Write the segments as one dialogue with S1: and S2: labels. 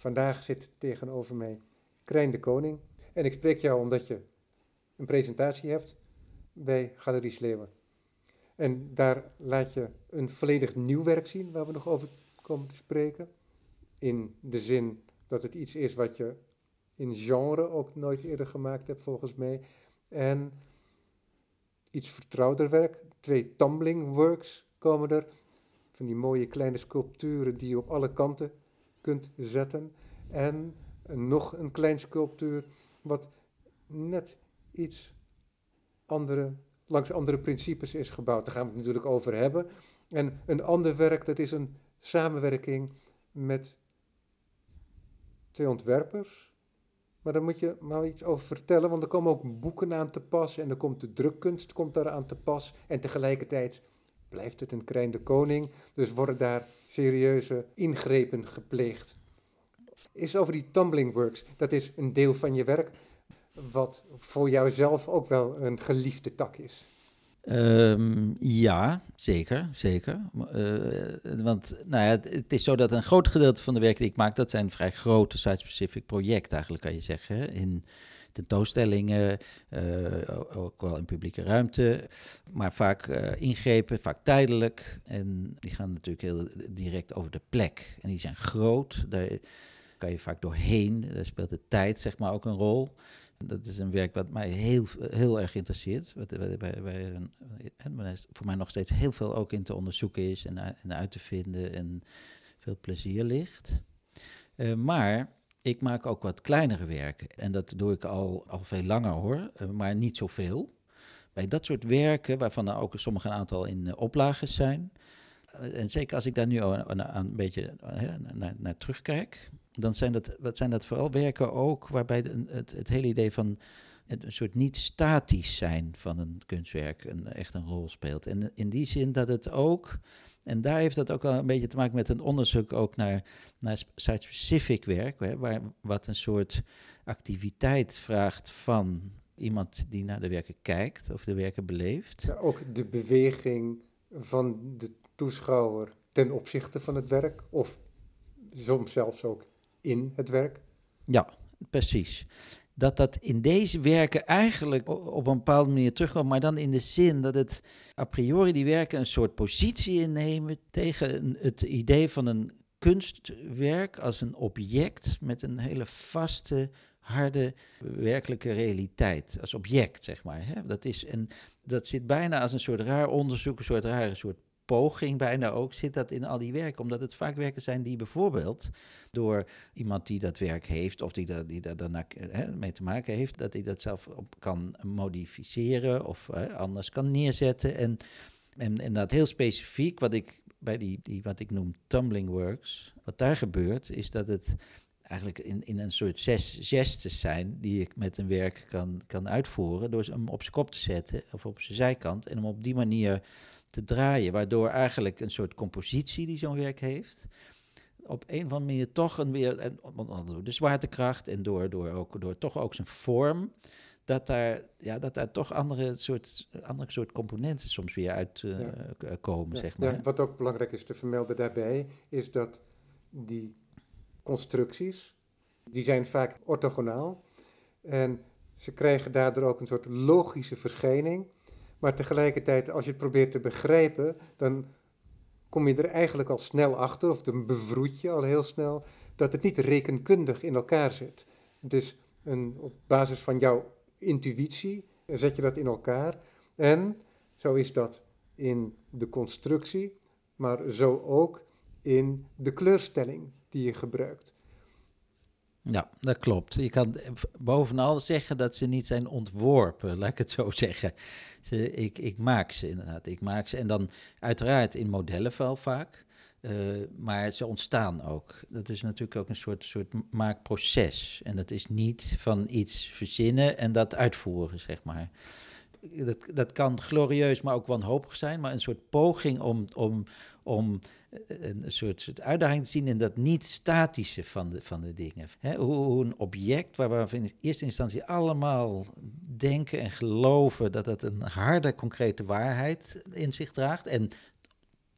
S1: vandaag zit tegenover mij Krijn de Koning. En ik spreek jou omdat je een presentatie hebt bij Galerie Sleeuwen. En daar laat je een volledig nieuw werk zien waar we nog over komen te spreken. In de zin dat het iets is wat je in genre ook nooit eerder gemaakt hebt, volgens mij. En iets vertrouwder werk. Twee tumbling works komen er. Van die mooie kleine sculpturen die je op alle kanten kunt zetten. En nog een klein sculptuur wat net iets andere, langs andere principes is gebouwd. Daar gaan we het natuurlijk over hebben. En een ander werk, dat is een samenwerking met twee ontwerpers. Maar daar moet je maar iets over vertellen, want er komen ook boeken aan te pas en er komt de drukkunst komt daar aan te pas. En tegelijkertijd blijft het een Krijn de Koning, dus worden daar serieuze ingrepen gepleegd. Is over die tumbling works, dat is een deel van je werk, wat voor jouzelf ook wel een geliefde tak is.
S2: Um, ja, zeker, zeker. Uh, want nou ja, het, het, is zo dat een groot gedeelte van de werken die ik maak, dat zijn vrij grote site-specific projecten eigenlijk, kan je zeggen. In tentoonstellingen, uh, ook wel in publieke ruimte, maar vaak uh, ingrepen, vaak tijdelijk. En die gaan natuurlijk heel direct over de plek. En die zijn groot, daar kan je vaak doorheen, daar speelt de tijd zeg maar ook een rol. Dat is een werk wat mij heel, heel erg interesseert. Wat, waar, voor mij nog steeds heel veel ook in te onderzoeken is en, en uit te vinden en veel plezier ligt. Maar ik maak ook wat kleinere werken. En dat doe ik al, al veel langer hoor, uh, maar niet zoveel. Bij dat soort werken, waarvan er ook sommige een aantal in uh, oplages zijn. en zeker als ik daar nu aan, een beetje naar, terugkijk, dan zijn dat, wat zijn dat vooral werken ook waarbij het, het hele idee van een soort niet statisch zijn van een kunstwerk een, echt een rol speelt. En in die zin dat het ook, en daar heeft dat ook wel een beetje te maken met een onderzoek ook naar, naar site-specific werk, hè, waar, wat een soort activiteit vraagt van iemand die naar de werken kijkt of de werken beleeft.
S1: Ja, ook de beweging van de toeschouwer ten opzichte van het werk, of soms zelfs ook in het werk?
S2: Ja, precies. Dat dat in deze werken eigenlijk op een bepaalde manier terugkomt, maar dan in de zin dat het a priori die werken een soort positie innemen tegen het idee van een kunstwerk als een object met een hele vaste, harde, werkelijke realiteit. Als object, zeg maar. Hè? Dat, is, en dat zit bijna als een soort raar onderzoek, een soort rare soort poging bijna ook, zit dat in al die werken. Omdat het vaak werken zijn die bijvoorbeeld door iemand die dat werk heeft of die, dat, die daar dan mee te maken heeft, dat hij dat zelf op kan modificeren of anders kan neerzetten. En, en, en dat heel specifiek, wat ik bij die, die wat ik noem tumbling works, wat daar gebeurt, is dat het eigenlijk in, in een soort zes gestes zijn die ik met een werk kan, kan uitvoeren door hem op zijn kop te zetten of op zijn zijkant en hem op die manier te draaien, waardoor eigenlijk een soort compositie die zo'n werk heeft, op een of andere manier toch een weer, en, door de zwaartekracht en door, door, ook, door toch ook zijn vorm, dat daar, ja, dat daar toch andere soort, andere soort componenten soms weer uitkomen, uh, zeg maar.
S1: Ja, wat ook belangrijk is te vermelden daarbij, is dat die constructies, die zijn vaak orthogonaal en ze krijgen daardoor ook een soort logische verschijning maar tegelijkertijd, als je het probeert te begrijpen, dan kom je er eigenlijk al snel achter, of dan bevroed je al heel snel, dat het niet rekenkundig in elkaar zit. Dus een, op basis van jouw intuïtie zet je dat in elkaar. En zo is dat in de constructie, maar zo ook in de kleurstelling die je gebruikt.
S2: Ja, dat klopt. Je kan bovenal zeggen dat ze niet zijn ontworpen, laat ik het zo zeggen. Ze, ik, ik maak ze inderdaad. Ik maak ze. En dan uiteraard in modellen wel vaak. Uh, maar ze ontstaan ook. Dat is natuurlijk ook een soort, soort maakproces. En dat is niet van iets verzinnen en dat uitvoeren, zeg maar. Dat, dat kan glorieus, maar ook wanhopig zijn. Maar een soort poging om, om, om een soort, uitdaging te zien in dat niet-statische van de, van de dingen. hoe, een object waar we in eerste instantie allemaal denken en geloven dat het een harde, concrete waarheid in zich draagt. En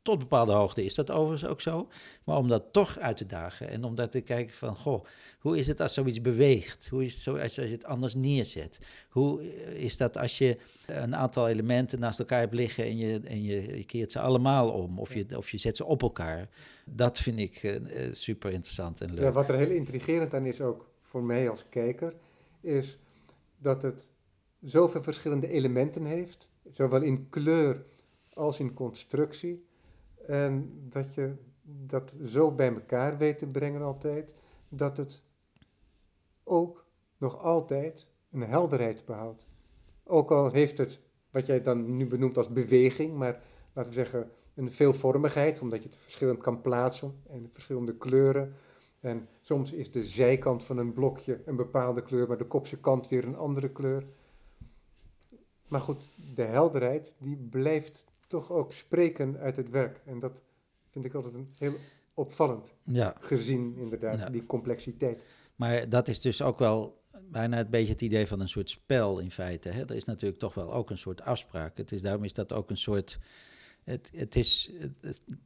S2: tot bepaalde hoogte is dat overigens ook zo. Maar om dat toch uit te dagen en om daar te kijken van, goh, hoe is het als zoiets beweegt? Hoe is het zo als je het anders neerzet? Hoe is dat als je een aantal elementen naast elkaar hebt liggen en je, en je, je keert ze allemaal om? Of je, of je zet ze op elkaar? Dat vind ik uh, super interessant en leuk.
S1: Ja, wat er heel intrigerend aan is ook voor mij als kijker, is dat het zoveel verschillende elementen heeft, zowel in kleur als in constructie. En dat je dat zo bij elkaar weet te brengen altijd, dat het ook nog altijd een helderheid behoudt. Ook al heeft het, wat jij dan nu benoemt als beweging, maar laten we zeggen een veelvormigheid, omdat je het verschillend kan plaatsen en verschillende kleuren. En soms is de zijkant van een blokje een bepaalde kleur, maar de kopse kant weer een andere kleur. Maar goed, de helderheid die blijft toch ook spreken uit het werk. En dat vind ik altijd een heel opvallend. Ja. Gezien inderdaad die complexiteit.
S2: Maar dat is dus ook wel bijna een beetje het idee van een soort spel in feite. Hè? Er is natuurlijk toch wel ook een soort afspraak. Het is, daarom is dat ook een soort... Het, het is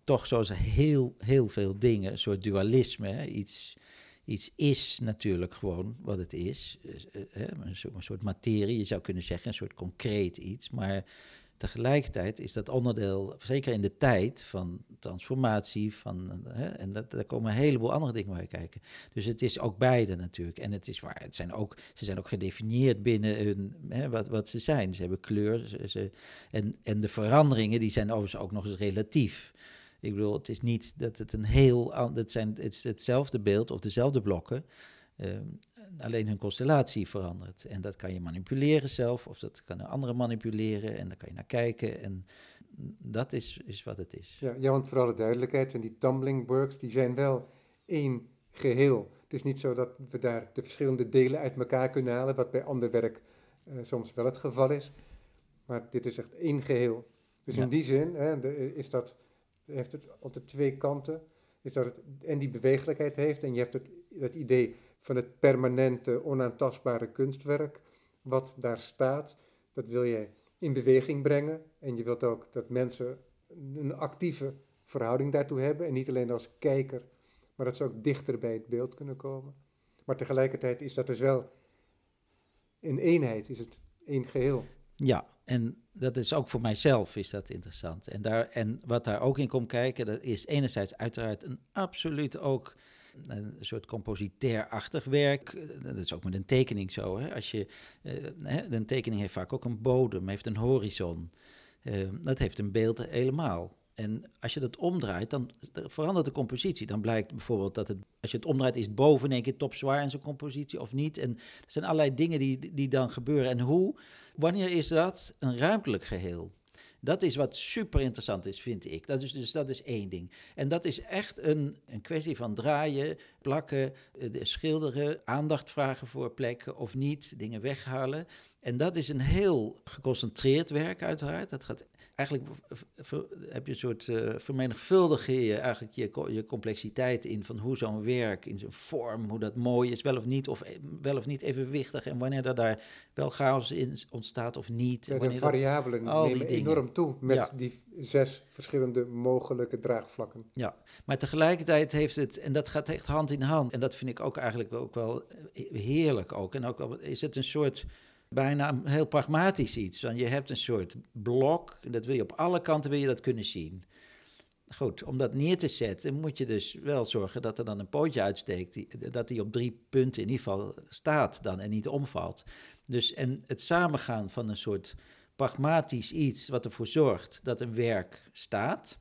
S2: toch zoals heel, heel veel dingen, een soort dualisme. Hè? Iets, iets is natuurlijk gewoon wat het is. Eh, eh, een soort, een soort materie, je zou kunnen zeggen, een soort concreet iets. Maar Tegelijkertijd is dat onderdeel, zeker in de tijd van transformatie, van, hè, en dat, daar komen een heleboel andere dingen bij kijken. Dus het is ook beide natuurlijk. En het is waar, het zijn ook, ze zijn ook gedefinieerd binnen hun, hè, wat, wat ze zijn. Ze hebben kleur ze, en, en de veranderingen die zijn overigens ook nog eens relatief. Ik bedoel, het is niet dat het een heel, het, zijn, het is hetzelfde beeld of dezelfde blokken. Ehm, alleen hun constellatie verandert. En dat kan je manipuleren zelf, of dat kan een andere manipuleren, en daar kan je naar kijken. En dat is, is wat het is.
S1: Ja, ja, want voor alle duidelijkheid, en die tumbling works, die zijn wel één geheel. Het is niet zo dat we daar de verschillende delen uit elkaar kunnen halen, wat bij ander werk uh, soms wel het geval is. Maar dit is echt één geheel. Dus in die zin hè, de, is dat, heeft het altijd twee kanten. Is dat het en die bewegelijkheid heeft en je hebt het, het idee van het permanente, onaantastbare kunstwerk wat daar staat. Dat wil je in beweging brengen en je wilt ook dat mensen een actieve verhouding daartoe hebben en niet alleen als kijker, maar dat ze ook dichter bij het beeld kunnen komen. Maar tegelijkertijd is dat dus wel een eenheid, is het één geheel.
S2: Ja, en dat is ook voor mijzelf is dat interessant. En, daar, en wat daar ook in komt kijken, dat is enerzijds uiteraard een absoluut ook een soort compositair-achtig werk. Dat is ook met een tekening zo. Hè? Als je, uh, een tekening heeft vaak ook een bodem, heeft een horizon. Uh, dat heeft een beeld helemaal. En als je dat omdraait, dan verandert de compositie. Dan blijkt bijvoorbeeld dat het, als je het omdraait, is het boven in één keer topzwaar in zijn compositie of niet. En er zijn allerlei dingen die, die dan gebeuren. En hoe, wanneer is dat een ruimtelijk geheel? Dat is wat super interessant is, vind ik. Dat is, dus dat is één ding. En dat is echt een, een kwestie van draaien, plakken, eh, schilderen, aandacht vragen voor plekken of niet, dingen weghalen. En dat is een heel geconcentreerd werk uiteraard. Dat gaat eigenlijk heb je een soort uh, vermenigvuldigen je eigenlijk je, je complexiteit in van hoe zo'n werk in zijn vorm, hoe dat mooi is, wel of niet, of eh, wel of niet evenwichtig en wanneer dat daar wel chaos in ontstaat of niet.
S1: Ja, de variabelen nemen enorm toe met die zes verschillende mogelijke draagvlakken.
S2: Ja, maar tegelijkertijd heeft het, en dat gaat echt hand in hand, en dat vind ik ook eigenlijk ook wel heerlijk ook, en ook is het een soort bijna heel pragmatisch iets. Want je hebt een soort blok, en dat wil je op alle kanten wil je dat kunnen zien. Goed, om dat neer te zetten moet je dus wel zorgen dat er dan een pootje uitsteekt, die, dat die op drie punten in ieder geval staat dan en niet omvalt. Dus en het samengaan van een soort pragmatisch iets wat ervoor zorgt dat een werk staat.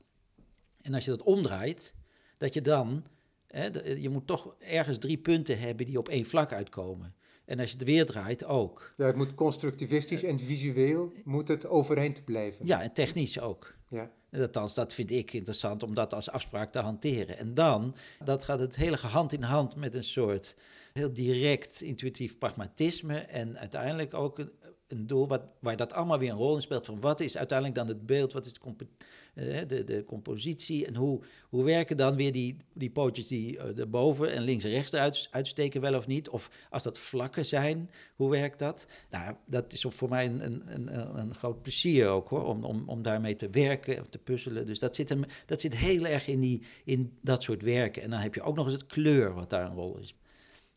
S2: En als je dat omdraait, dat je dan, hè, je moet toch ergens drie punten hebben die op één vlak uitkomen. En als je het weer draait, ook.
S1: Ja, het moet constructivistisch en visueel moet het overeind blijven.
S2: Ja, en technisch ook. Ja. Althans, dat vind ik interessant om dat als afspraak te hanteren. En dan, dat gaat het hele hand in hand met een soort heel direct intuïtief pragmatisme. En uiteindelijk ook een doel wat, waar dat allemaal weer een rol in speelt. Van wat is uiteindelijk dan het beeld, wat is de, uh, de, de compositie en hoe, hoe werken dan weer die, die pootjes die uh, erboven en links en rechts uit, uitsteken wel of niet? Of als dat vlakken zijn, hoe werkt dat? Nou, dat is voor mij een, een, een, groot plezier ook hoor, om, om, om daarmee te werken of te puzzelen. Dus dat zit, hem, dat zit heel erg in, die, in dat soort werken. En dan heb je ook nog eens het kleur wat daar een rol is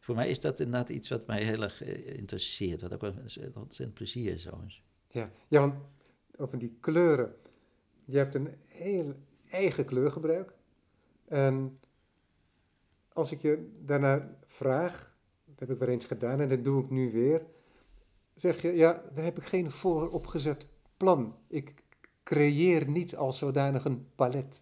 S2: voor mij is dat inderdaad iets wat mij heel erg eh, interesseert, wat ook een ontzettend plezier is.
S1: Ja, ja, want over die kleuren. Je hebt een heel eigen kleurgebruik. En als ik je daarna vraag, dat heb ik wel eens gedaan en dat doe ik nu weer, zeg je, ja, daar heb ik geen vooropgezet plan. Ik creëer niet als zodanig een palet.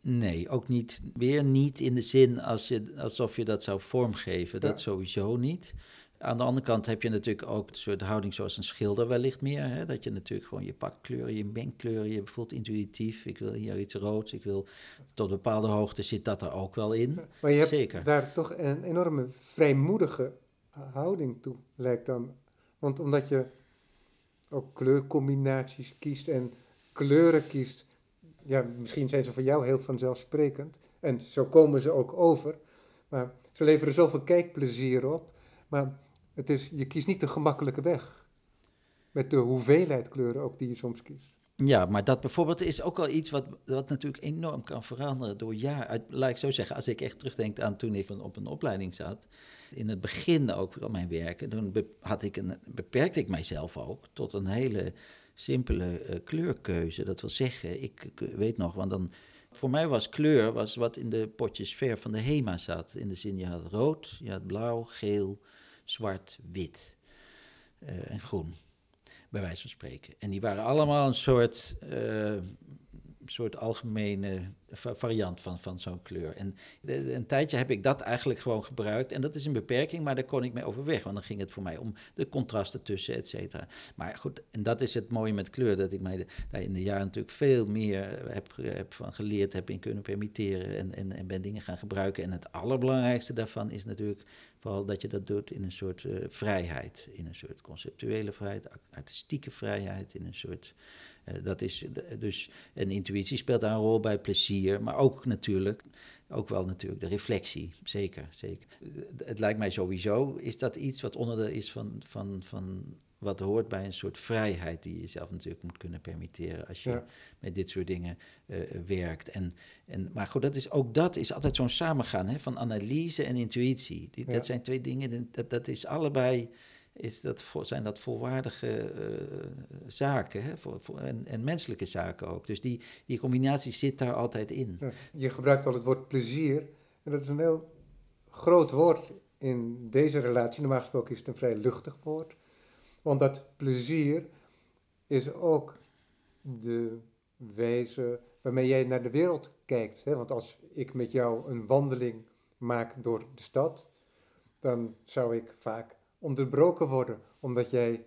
S2: Nee, ook niet, weer niet in de zin als je, alsof je dat zou vormgeven. Dat sowieso niet. Aan de andere kant heb je natuurlijk ook een soort houding zoals een schilder wellicht meer. Hè? Dat je natuurlijk gewoon je pakkleuren, je mengkleuren, je voelt intuïtief. Ik wil hier iets roods, ik wil tot een bepaalde hoogte zit dat er ook wel in.
S1: Maar je hebt Zeker. daar toch een enorme vrijmoedige houding toe, lijkt dan. Want omdat je ook kleurcombinaties kiest en kleuren kiest, ja, misschien zijn ze voor jou heel vanzelfsprekend. En zo komen ze ook over. Maar ze leveren zoveel kijkplezier op. Maar het is, je kiest niet de gemakkelijke weg. Met de hoeveelheid kleuren ook die je soms kiest.
S2: Ja, maar dat bijvoorbeeld is ook wel iets wat, wat natuurlijk enorm kan veranderen door jaar. Laat ik zo zeggen, als ik echt terugdenk aan toen ik op een opleiding zat. In het begin ook van mijn werken, toen had ik een, beperkte ik mijzelf ook tot een hele simpele uh, kleurkeuze. Dat wil zeggen, ik, weet nog, want dan. Voor mij was kleur was wat in de potjes ver van de HEMA zat. In de zin, je had rood, je had blauw, geel, zwart, wit uh, en groen. Bij wijze van spreken. En die waren allemaal een soort uh, soort algemene variant van, van zo'n kleur. En een tijdje heb ik dat eigenlijk gewoon gebruikt. En dat is een beperking, maar daar kon ik mee overweg. Want dan ging het voor mij om de contrasten tussen, et cetera. Maar goed, en dat is het mooie met kleur. Dat ik mij daar in de jaren natuurlijk veel meer heb, heb van geleerd, heb in kunnen permitteren. En, en, en ben dingen gaan gebruiken. En het allerbelangrijkste daarvan is natuurlijk vooral dat je dat doet in een soort uh, vrijheid. In een soort conceptuele vrijheid, artistieke vrijheid, in een soort eh, dat is dus, en intuïtie speelt daar een rol bij plezier, maar ook natuurlijk, ook wel natuurlijk de reflectie, zeker, zeker. Het lijkt mij sowieso, is dat iets wat onderdeel is van, van, van wat hoort bij een soort vrijheid die je zelf natuurlijk moet kunnen permitteren als je met dit soort dingen uh, werkt. En, en, maar goed, dat is, ook dat is altijd zo'n samengaan hè, van analyse en intuïtie. Die, Dat zijn twee dingen, dat, dat is allebei is dat, zijn dat volwaardige uh, zaken hè? En, en, menselijke zaken ook. Dus die, die combinatie zit daar altijd in.
S1: je gebruikt al het woord plezier. En dat is een heel groot woord in deze relatie. Normaal gesproken is het een vrij luchtig woord. Want dat plezier is ook de wijze waarmee jij naar de wereld kijkt. Hè? Want als ik met jou een wandeling maak door de stad, dan zou ik vaak onderbroken worden, omdat jij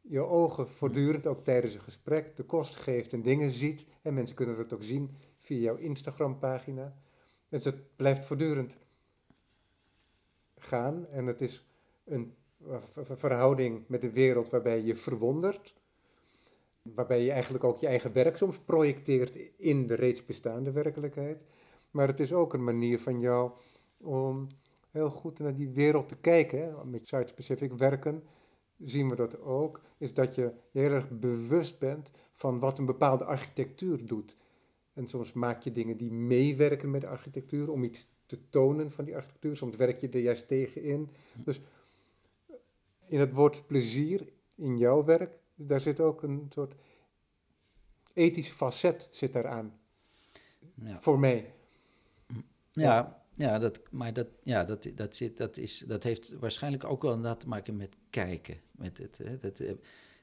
S1: je ogen voortdurend, ook tijdens een gesprek, de kost geeft en dingen ziet. En mensen kunnen dat ook zien via jouw Instagram-pagina. Dus het blijft voortdurend gaan en het is een verhouding met de wereld waarbij je verwondert, waarbij je eigenlijk ook je eigen werk soms projecteert in de reeds bestaande werkelijkheid. Maar het is ook een manier van jou om heel goed naar die wereld te kijken. Met site-specific werken zien we dat ook. Is dat je heel erg bewust bent van wat een bepaalde architectuur doet. En soms maak je dingen die meewerken met de architectuur om iets te tonen van die architectuur. Soms werk je er juist tegen in. Dus in het woord plezier in jouw werk, daar zit ook een soort ethisch facet zit daaraan. Ja. Voor mij.
S2: Ja, ja, dat, maar dat, ja, dat, dat, zit, dat, is, dat heeft waarschijnlijk ook wel inderdaad te maken met kijken. Met het, hè, dat, eh,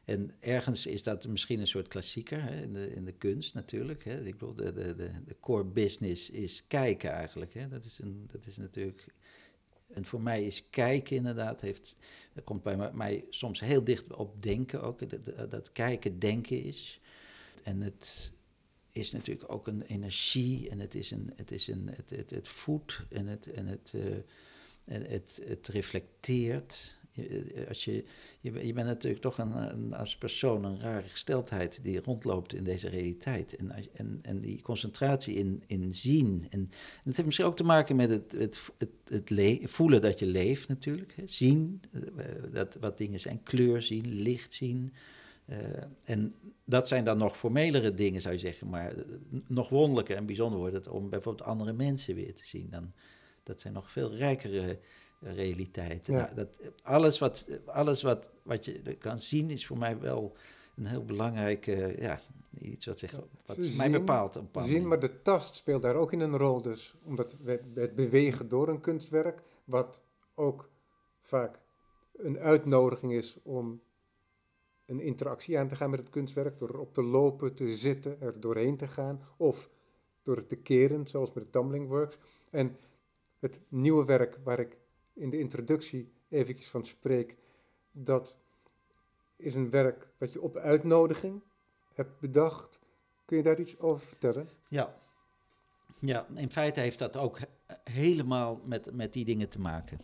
S2: en ergens is dat misschien een soort klassieker hè, in, de, in de kunst natuurlijk. Hè. Ik bedoel, de, de, de, core business is kijken eigenlijk. Hè. Dat, is een, dat is natuurlijk. En voor mij is kijken inderdaad, heeft, dat komt bij mij soms heel dicht op denken ook. Dat, dat kijken denken is. En het, is natuurlijk ook een energie en het is een, het, is een, het, het, het voedt en het, en het, uh, het, het reflecteert Je, als je, je, je bent natuurlijk toch een, een, als persoon een rare gesteldheid die rondloopt in deze realiteit. En, en, en die concentratie in, in zien. En, heeft misschien ook te maken met het, het, het, het voelen dat je leeft natuurlijk. Zien, dat, wat dingen zijn, kleur zien, licht zien. Uh, en dat zijn dan nog formelere dingen, zou je zeggen. Maar nog wonderlijker en bijzonder wordt het om bijvoorbeeld andere mensen weer te zien. Dan, dat zijn nog veel rijkere realiteiten. Nou, dat, alles wat, alles wat, wat je kan zien is voor mij wel een heel belangrijk, ja, iets wat, zich, wat zien, mij bepaalt.
S1: zien, maar de tast speelt daar ook in een rol dus. Omdat we, het bewegen door een kunstwerk, wat ook vaak een uitnodiging is om een interactie aan te gaan met het kunstwerk, door erop te lopen, te zitten, er doorheen te gaan, of door het te keren, zoals met de Tumbling Works. En het nieuwe werk waar ik in de introductie eventjes van spreek, dat is een werk wat je op uitnodiging hebt bedacht. Kun je daar iets over vertellen?
S2: Ja, ja in feite heeft dat ook helemaal met, met die dingen te maken.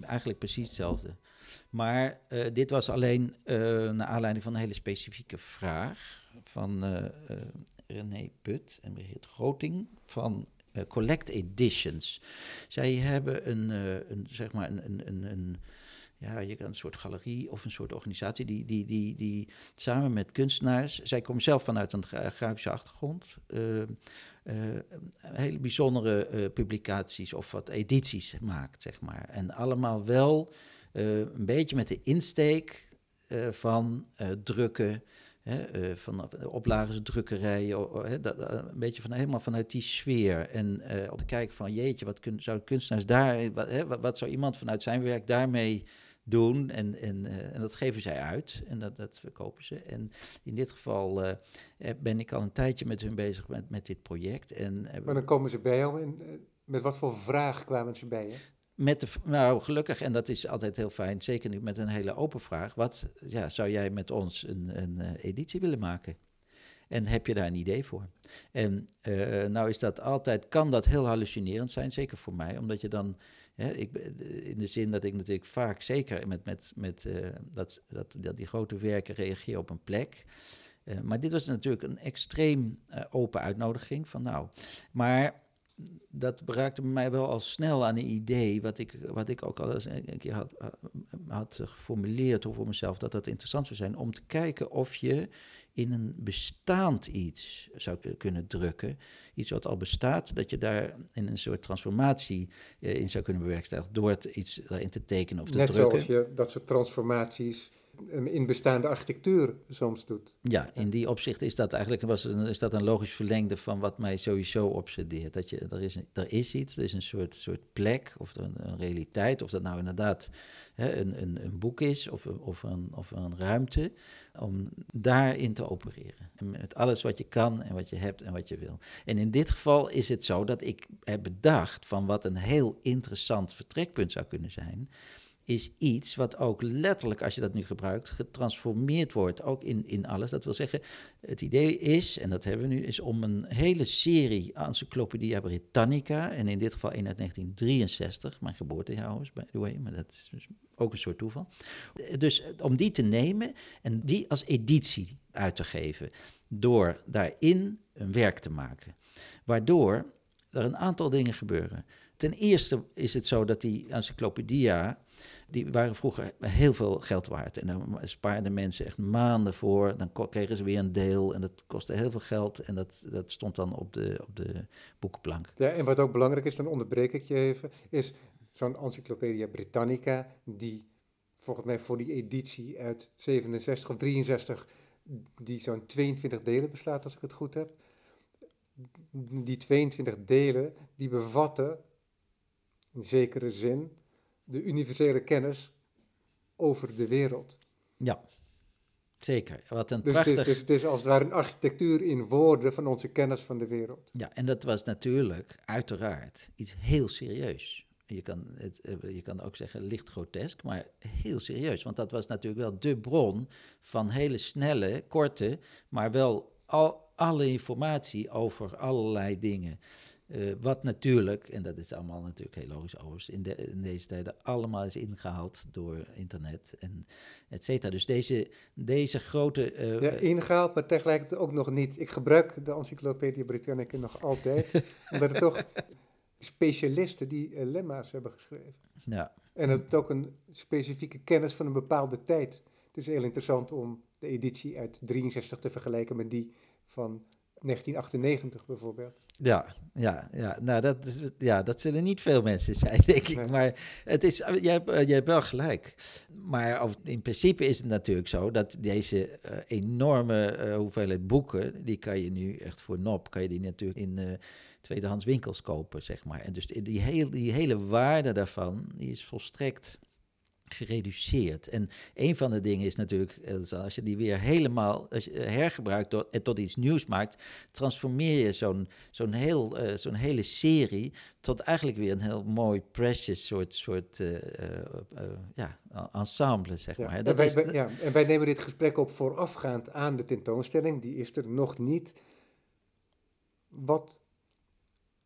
S2: Eigenlijk precies hetzelfde. Maar uh, dit was alleen uh, naar aanleiding van een hele specifieke vraag van uh, René Put en Brigitte Groting van Collect Editions. Zij hebben een, een zeg maar een, een, een ja, je kan een soort galerie of een soort organisatie die, die, die, die samen met kunstenaars, zij komen zelf vanuit een grafische achtergrond, uh, hele bijzondere publicaties of wat edities maakt, zeg maar. En allemaal wel een beetje met de insteek van drukken, Hè, van oplagers, drukkerijen, een beetje van, helemaal vanuit die sfeer. En op te kijken van, jeetje, wat zou kunstenaars daar, hè, wat, zou iemand vanuit zijn werk daarmee doen. En, en, uh, en dat geven zij uit en dat, dat verkopen ze. En in dit geval uh, ben ik al een tijdje met hun bezig met, met dit project. En,
S1: maar dan komen ze bij jou en met wat voor vraag kwamen ze bij je?
S2: Met de, nou, gelukkig, en dat is altijd heel fijn, zeker nu met een hele open vraag. Wat ja, zou jij met ons een, een editie willen maken? En heb je daar een idee voor? En uh, nou is dat altijd, kan dat heel hallucinerend zijn, zeker voor mij, omdat je dan ik, in de zin dat ik natuurlijk vaak, zeker met, met, met uh, dat, dat, dat die grote werken, reageer op een plek. Uh, maar dit was natuurlijk een extreem uh, open uitnodiging van nou. Maar dat raakte mij wel al snel aan een idee, wat ik, wat ik ook al eens een keer had, had geformuleerd voor mezelf, dat dat interessant zou zijn om te kijken of je in een bestaand iets zou kunnen drukken. Iets wat al bestaat, dat je daar in een soort transformatie eh, in zou kunnen bewerkstelligen door het iets daarin te tekenen of te
S1: Net
S2: drukken.
S1: Net zoals je dat soort transformaties in bestaande architectuur soms doet.
S2: Ja, in die opzicht is dat eigenlijk was een, is dat een logisch verlengde van wat mij sowieso obsedeert. Dat je, er, is, er is iets, er is een soort, soort plek of een, een realiteit, of dat nou inderdaad hè, een, een, een boek is of, of, een, of een ruimte, om daarin te opereren. En met alles wat je kan en wat je hebt en wat je wil. En in dit geval is het zo dat ik heb bedacht van wat een heel interessant vertrekpunt zou kunnen zijn is iets wat ook letterlijk, als je dat nu gebruikt, getransformeerd wordt, ook in, in alles. Dat wil zeggen, het idee is, en dat hebben we nu, is om een hele serie Encyclopedia Britannica, en in dit geval in uit 1963, mijn geboortejaar is, by the way, maar dat is dus ook een soort toeval. Dus om die te nemen en die als editie uit te geven, door daarin een werk te maken. Waardoor er een aantal dingen gebeuren. Ten eerste is het zo dat die encyclopedia die waren vroeger heel veel geld waard. En dan spaarden mensen echt maanden voor. Dan kregen ze weer een deel en dat kostte heel veel geld. En dat, dat stond dan op de, op de boekenplank.
S1: Ja, en wat ook belangrijk is, dan onderbreek ik je even, is zo'n Encyclopedia Britannica, die volgens mij voor die editie uit 67 of 63, die zo'n 22 delen beslaat, als ik het goed heb. Die 22 delen, die bevatten in zekere zin de universele kennis over de wereld.
S2: Ja, zeker. Wat een
S1: dus
S2: prachtig...
S1: Het is, het is als het ware een architectuur in woorden van onze kennis van de wereld.
S2: Ja, en dat was natuurlijk uiteraard iets heel serieus. Je kan, het, eh, je kan ook zeggen licht grotesk, maar heel serieus. Want dat was natuurlijk wel de bron van hele snelle, korte, maar wel al, alle informatie over allerlei dingen. Uh, wat natuurlijk, en dat is allemaal natuurlijk heel logisch overigens, in, de, in, deze tijden allemaal is ingehaald door internet en et cetera. Dus deze, deze grote...
S1: Uh, ja, ingehaald, maar tegelijkertijd ook nog niet. Ik gebruik de Encyclopedia Britannica nog altijd, omdat het toch specialisten die lemma's hebben geschreven.
S2: Ja.
S1: En het ook een specifieke kennis van een bepaalde tijd. Het is heel interessant om de editie uit 63 te vergelijken met die van 1998 bijvoorbeeld.
S2: Ja, ja, ja. Nou, dat, ja, dat zullen niet veel mensen zijn, denk ik. Maar het is, jij, hebt, jij hebt wel gelijk. Maar in principe is het natuurlijk zo dat deze uh, enorme uh, hoeveelheid boeken, die kan je nu echt voor nop, kan je die natuurlijk in uh, tweedehands winkels kopen, zeg maar. En dus die, hele, die hele waarde daarvan, die is volstrekt gereduceerd. En een van de dingen is natuurlijk, eh, als je die weer helemaal als je hergebruikt en tot iets nieuws maakt, transformeer je zo'n zo'n heel, uh, zo'n hele serie tot eigenlijk weer een heel mooi, precious soort, soort uh, ja, ensemble, zeg maar.
S1: Dat en, wij, is, ja, en wij nemen dit gesprek op voorafgaand aan de tentoonstelling, die is er nog niet. Wat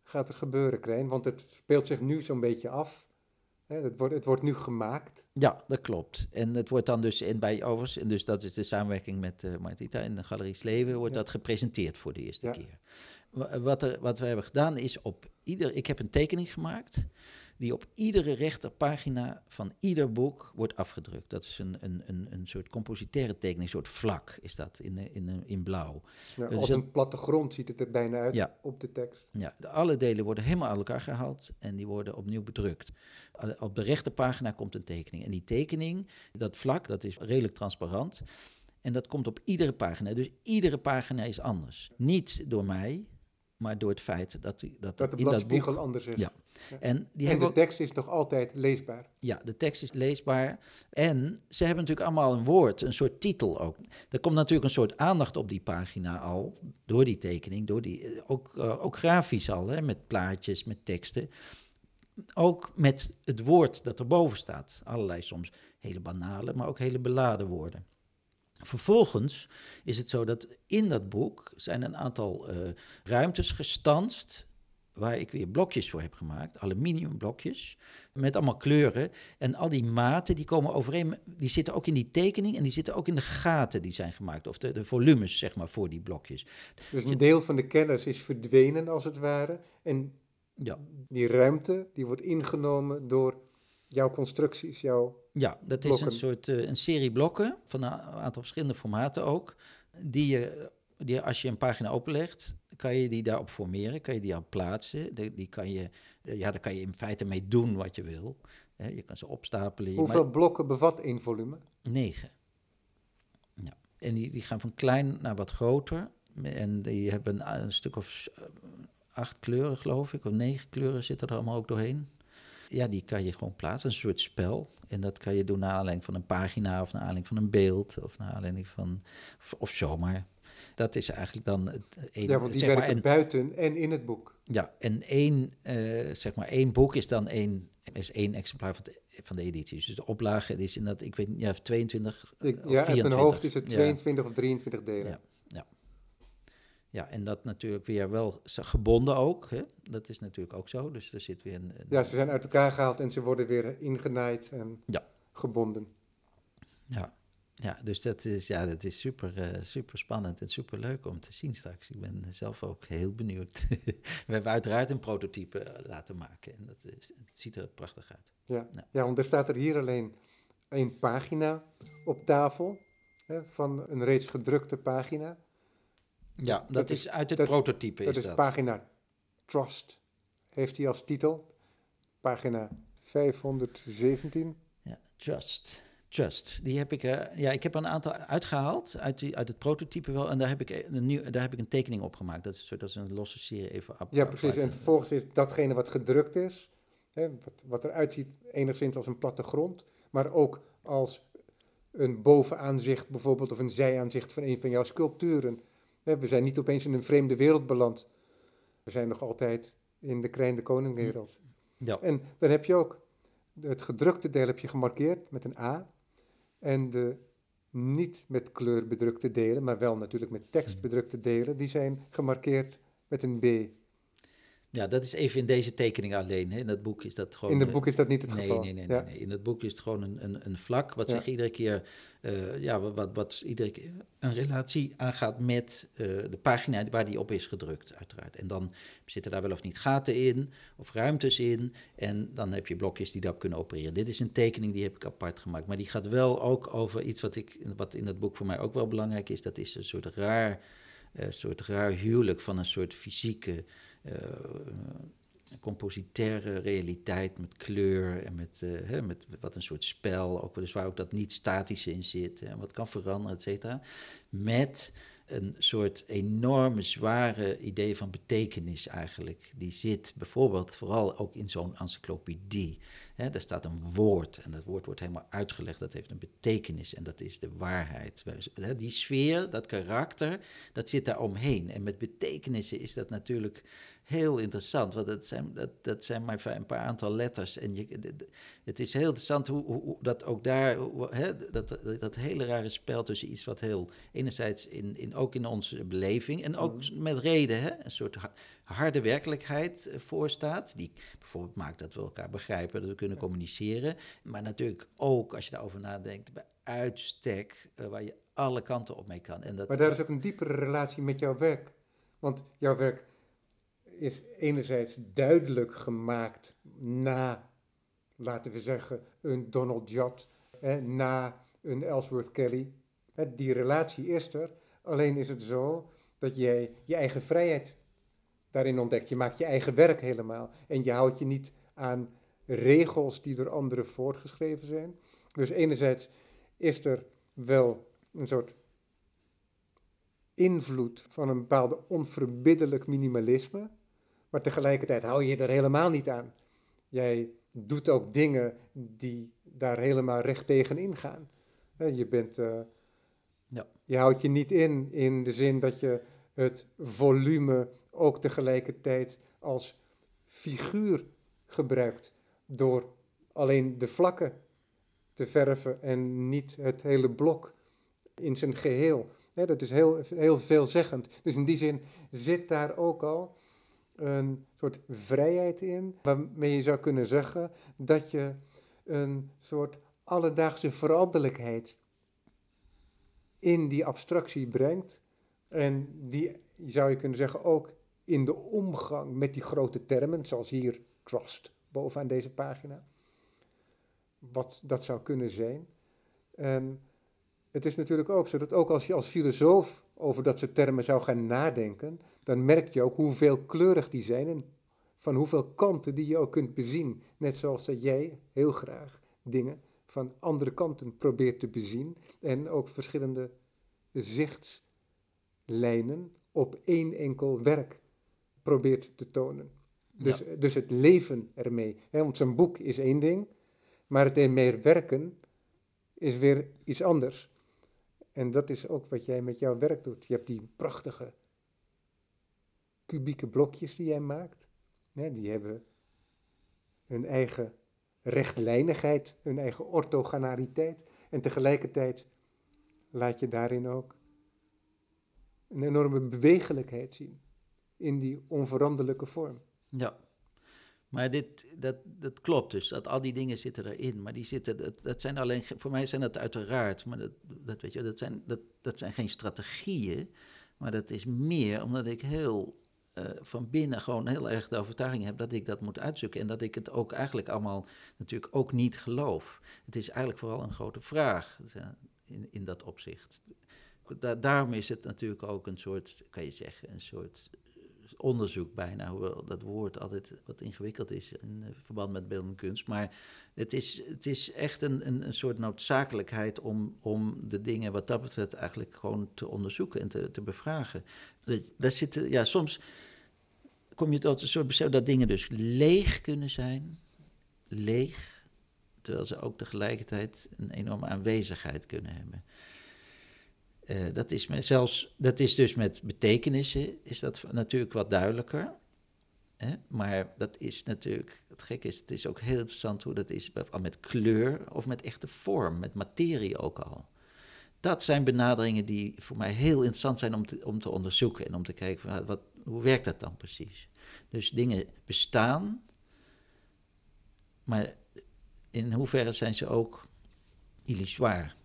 S1: gaat er gebeuren, Krijn? Want het speelt zich nu zo'n beetje af het, wordt, het wordt nu gemaakt.
S2: Ja, dat klopt. En het wordt dan dus in bij overigens, en dus dat is de samenwerking met uh, Martita in de Galerie Sleven, wordt dat gepresenteerd voor de eerste keer. Wat, er, wat we hebben gedaan is op ieder, ik heb een tekening gemaakt die op iedere rechterpagina van ieder boek wordt afgedrukt. Dat is een, een, een, een soort compositaire tekening, een soort vlak is dat in, in, in blauw.
S1: Ja, dus als een plattegrond ziet het er bijna uit ja, op de tekst.
S2: Ja, de, alle delen worden helemaal uit elkaar gehaald en die worden opnieuw bedrukt. Op de rechterpagina komt een tekening. En die tekening, dat vlak, dat is redelijk transparant. En dat komt op iedere pagina. Dus iedere pagina is anders. Niet door mij, maar door het feit dat, dat,
S1: dat de bladspiegel anders is.
S2: Ja.
S1: En, die en de tekst is nog altijd leesbaar.
S2: Ja, de tekst is leesbaar. En ze hebben natuurlijk allemaal een woord, een soort titel ook. Er komt natuurlijk een soort aandacht op die pagina al, door die tekening, door die, eh, ook, uh, ook grafisch al, hè, met plaatjes, met teksten. Ook met het woord dat erboven staat. Allerlei soms hele banale, maar ook hele beladen woorden. Vervolgens is het zo dat in dat boek zijn een aantal uh, ruimtes gestanst waar ik weer blokjes voor heb gemaakt, aluminiumblokjes, met allemaal kleuren. En al die maten, die komen overeen, die zitten ook in die tekening en die zitten ook in de gaten die zijn gemaakt, of de, de volumes, zeg maar, voor die blokjes.
S1: Dus een deel van de kennis is verdwenen, als het ware, en ja. die ruimte, die wordt ingenomen door jouw constructies, jouw
S2: Ja, dat is een soort, uh, een serie blokken, van een aantal verschillende formaten ook, die je, die als je een pagina openlegt, kan je die daarop formeren, kan je die al plaatsen. die kan je, ja, daar kan je in feite mee doen wat je wil. je kan ze opstapelen.
S1: Hoeveel blokken bevat één volume?
S2: Negen. Ja. En die, die gaan van klein naar wat groter. En die hebben een, stuk of eh, acht kleuren, geloof ik. Of negen kleuren zitten er allemaal ook doorheen. Ja, die kan je gewoon plaatsen. Een soort spel. En dat kan je doen naar aanleiding van een pagina of naar aanleiding van een beeld. Of naar aanleiding van... Of, of zomaar. Dat is eigenlijk dan het
S1: een, Ja, want die werken maar, en, buiten en in het boek.
S2: Ja, en één, uh, zeg maar, één boek is dan één, is één exemplaar van de, van de editie. Dus de oplage is in dat, ik weet niet, ja, 22
S1: ik, of ja, 24. mijn hoofd is het 22 ja. of 23 delen.
S2: Ja, ja. En dat natuurlijk weer wel gebonden ook. Hè? Dat is natuurlijk ook zo. Dus er zit weer een, een,
S1: Ja, ze zijn uit elkaar gehaald en ze worden weer ingenaaid en ja. gebonden.
S2: Ja. Ja, dus dat is, ja, dat is super, uh, super spannend en super leuk om te zien straks. Ik ben zelf ook heel benieuwd. We hebben uiteraard een prototype eh, laten maken en dat, is, het ziet er prachtig uit.
S1: Ja. ja, want er staat er hier alleen één pagina op tafel hè, van een reeds gedrukte pagina.
S2: Ja, dat, is, uit het prototype.
S1: Dat is, dat. pagina Trust, heeft hij als titel. Pagina 517.
S2: Ja, Trust. Trust. Die heb ik, uh, ja, ik heb er een aantal uitgehaald uit, die, uit het prototype wel. En daar heb, ik een nieuw, daar heb ik een tekening op gemaakt. Dat is, dat is een losse serie even
S1: op. Ja, precies. En vervolgens is datgene wat gedrukt is, hè, wat, wat eruit ziet enigszins als een plattegrond, maar ook als een bovenaanzicht bijvoorbeeld of een zijaanzicht van een van jouw sculpturen. We zijn niet opeens in een vreemde wereld beland. We zijn nog altijd in de kleine koningwereld. Ja. En dan heb je ook het gedrukte deel heb je gemarkeerd met een A. En de niet met kleur bedrukte delen, maar wel natuurlijk met tekst bedrukte delen, die zijn gemarkeerd met een B.
S2: Ja, dat is even in deze tekening alleen. Hè. In het boek is dat gewoon...
S1: In het boek is dat niet het
S2: nee,
S1: geval.
S2: Nee, nee, nee,
S1: Ja.
S2: nee. In het boek is het gewoon een, een, een vlak wat
S1: Ja.
S2: zich iedere keer... eh, ja, wat, wat, wat iedere keer een relatie aangaat met eh, de pagina waar die op is gedrukt, uiteraard. En dan zitten daar wel of niet gaten in, of ruimtes in. En dan heb je blokjes die daarop kunnen opereren. Dit is een tekening die heb ik apart gemaakt. Maar die gaat wel ook over iets wat, ik, wat in het boek voor mij ook wel belangrijk is. Dat is een soort raar, eh, soort raar huwelijk van een soort fysieke... eh, compositaire realiteit met kleur en met, eh, hè, met wat een soort spel, ook dus waar ook dat niet statische in zit en wat kan veranderen, et cetera. Met een soort enorme zware idee van betekenis eigenlijk. Die zit bijvoorbeeld vooral ook in zo'n encyclopedie. Hè, daar staat een woord en dat woord wordt helemaal uitgelegd. Dat heeft een betekenis en dat is de waarheid. Die sfeer, dat karakter, dat zit daar omheen. En met betekenissen is dat natuurlijk heel interessant, want dat zijn, dat, dat zijn maar een paar aantal letters. En je, het is heel interessant hoe, hoe, dat ook daar, hoe- hè, dat, dat hele rare spel tussen iets wat heel, enerzijds in, in, ook in onze beleving en ook met reden, hè, een soort ha- harde werkelijkheid eh, voorstaat, die bijvoorbeeld maakt dat we elkaar begrijpen, dat we kunnen communiceren. Maar natuurlijk ook, als je daarover nadenkt, bij uitstek, eh, waar je alle kanten op mee kan. En dat,
S1: Maar daar is ook een diepere relatie met jouw werk. Want jouw werk is enerzijds duidelijk gemaakt na, laten we zeggen, een Donald Judd, hè, na een Ellsworth Kelly. Die relatie is er, alleen is het zo dat jij je eigen vrijheid daarin ontdekt. Je maakt je eigen werk helemaal en je houdt je niet aan regels die door anderen voorgeschreven zijn. Dus enerzijds is er wel een soort invloed van een bepaalde onverbiddelijk minimalisme, maar tegelijkertijd hou je je er helemaal niet aan. Jij doet ook dingen die daar helemaal recht tegen ingaan. Je bent, eh,
S2: Ja.
S1: je houdt je niet in in de zin dat je het volume ook tegelijkertijd als figuur gebruikt door alleen de vlakken te verven en niet het hele blok in zijn geheel. Dat is heel, heel veelzeggend. Dus in die zin zit daar ook al een soort vrijheid in, waarmee je zou kunnen zeggen dat je een soort alledaagse veranderlijkheid in die abstractie brengt. En die zou je kunnen zeggen ook in de omgang met die grote termen, zoals hier trust bovenaan deze pagina. Wat dat zou kunnen zijn. En het is natuurlijk ook zo dat ook als je als filosoof over dat soort termen zou gaan nadenken, dan merk je ook hoe veelkleurig die zijn en van hoeveel kanten die je ook kunt bezien. Net zoals dat jij heel graag dingen van andere kanten probeert te bezien en ook verschillende zichtslijnen op één enkel werk probeert te tonen. Dus, dus het leven ermee. Hè, want zo'n boek is één ding, maar het ermee werken is weer iets anders. En dat is ook wat jij met jouw werk doet. Je hebt die prachtige kubieke blokjes die jij maakt. Die hebben hun eigen rechtlijnigheid, hun eigen orthogonaliteit. En tegelijkertijd laat je daarin ook een enorme bewegelijkheid zien in die onveranderlijke vorm.
S2: Ja. Maar dit, dat, dat klopt dus, dat al die dingen zitten erin. Maar die zitten, dat, dat zijn alleen, voor mij zijn dat uiteraard, maar dat, dat weet je, dat zijn, dat, dat zijn geen strategieën. Maar dat is meer omdat ik heel eh, van binnen gewoon heel erg de overtuiging heb dat ik dat moet uitzoeken. En dat ik het ook eigenlijk allemaal natuurlijk ook niet geloof. Het is eigenlijk vooral een grote vraag eh, in, in dat opzicht. Da- daarom is het natuurlijk ook een soort, kan je zeggen, een soort onderzoek bijna, hoewel dat woord altijd wat ingewikkeld is in eh, verband met beeldende kunst. Maar het is, het is echt een, een, een soort noodzakelijkheid om, om de dingen wat dat betreft eigenlijk gewoon te onderzoeken en te, te bevragen. Daar zitten, ja, soms kom je tot een soort besef dat dingen dus leeg kunnen zijn, leeg, terwijl ze ook tegelijkertijd een enorme aanwezigheid kunnen hebben. Eh, dat, is me zelfs, dat is dus met betekenissen is dat natuurlijk wat duidelijker. Hè? Maar dat is natuurlijk, het gekke is, het is ook heel interessant hoe dat is met kleur of met echte vorm, met materie ook al. dat zijn benaderingen die voor mij heel interessant zijn om te, om te onderzoeken en om te kijken van, wat, hoe werkt dat dan precies. Dus dingen bestaan, maar in hoeverre zijn ze ook illusoir?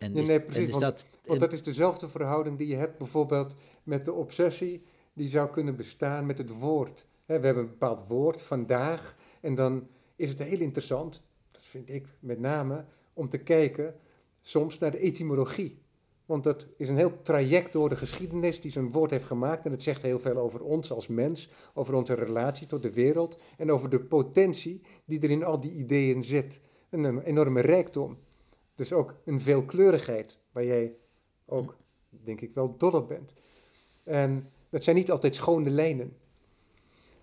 S1: En nee, nee, precies, want, dat, want dat is dezelfde verhouding die je hebt bijvoorbeeld met de obsessie, die zou kunnen bestaan met het woord. we hebben een bepaald woord, vandaag, en dan is het heel interessant, dat vind ik met name, om te kijken soms naar de etymologie. Want dat is een heel traject door de geschiedenis die zo'n woord heeft gemaakt. En het zegt heel veel over ons als mens, over onze relatie tot de wereld en over de potentie die er in al die ideeën zit. Een enorme rijkdom. Dus ook een veelkleurigheid waar jij ook, denk ik, wel dol op bent. En dat zijn niet altijd schone lijnen.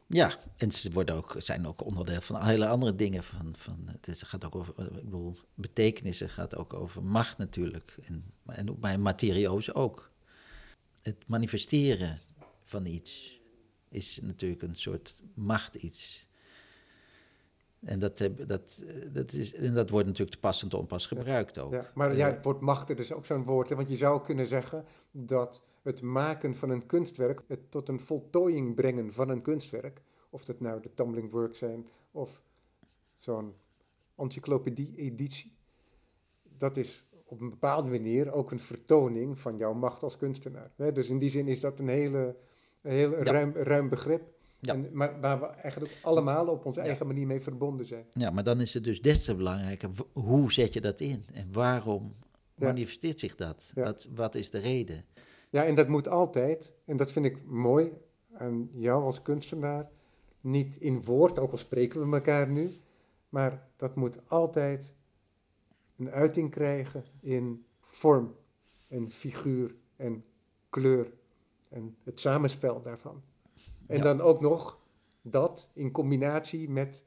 S2: Ja, en ze worden ook, zijn ook onderdeel van hele andere dingen. Van, van, het gaat ook over, ik bedoel, betekenissen gaat ook over macht natuurlijk. En, en bij materioos ook. Het manifesteren van iets is natuurlijk een soort macht iets. En dat, dat, dat, is, en dat wordt natuurlijk te passend onpas gebruikt ook.
S1: Ja, maar ja, het woord macht is ook zo'n woord. Want je zou kunnen zeggen dat het maken van een kunstwerk, het tot een voltooiing brengen van een kunstwerk, of dat nou de tumbling work zijn of zo'n encyclopedie-editie, dat is op een bepaalde manier ook een vertoning van jouw macht als kunstenaar. Dus in die zin is dat een hele, heel ruim, ruim begrip. Ja. En, maar waar we eigenlijk allemaal op onze eigen manier mee verbonden zijn.
S2: Ja, maar dan is het dus des te belangrijker, hoe zet je dat in? En waarom manifesteert zich dat? Wat, wat is de reden?
S1: Ja, en dat moet altijd, en dat vind ik mooi aan jou als kunstenaar, niet in woord, ook al spreken we elkaar nu, maar dat moet altijd een uiting krijgen in vorm en figuur en kleur en het samenspel daarvan. En dan ook nog dat in combinatie met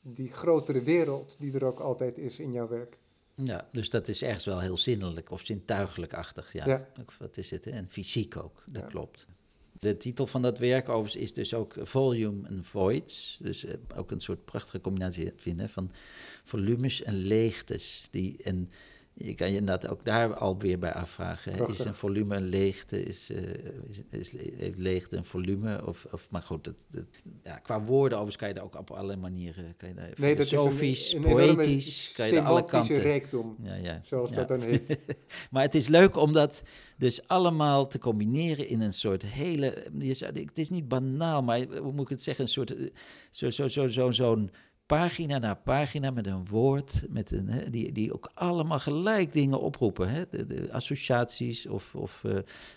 S1: die grotere wereld die er ook altijd is in jouw werk.
S2: Ja, dus dat is ergens wel heel zinnelijk of zintuigelijk-achtig. Ja. Wat is het? En fysiek ook, dat klopt. De titel van dat werk overigens is dus ook Volume and Voids. Dus eh, ook een soort prachtige combinatie vinden van volumes en leegtes. Die, en je kan je inderdaad ook daar alweer bij afvragen. Is een volume een leegte? Is, uh, is, is, heeft leegte een volume? Of, of, maar goed, dat, ja, qua woorden overigens kan je daar ook op allerlei manieren... Kan je daar nee, filosofisch, poëtisch, kan je daar alle kanten...
S1: rijkdom, ja, ja, zoals dat dan heet.
S2: maar het is leuk om dat dus allemaal te combineren in een soort hele... Het is niet banaal, maar hoe moet ik het zeggen? Een soort... Zo'n zo, zo, zo, zo'n pagina na pagina met een woord, met een, hè, die, die ook allemaal gelijk dingen oproepen. Hè? De, associaties of, of uh,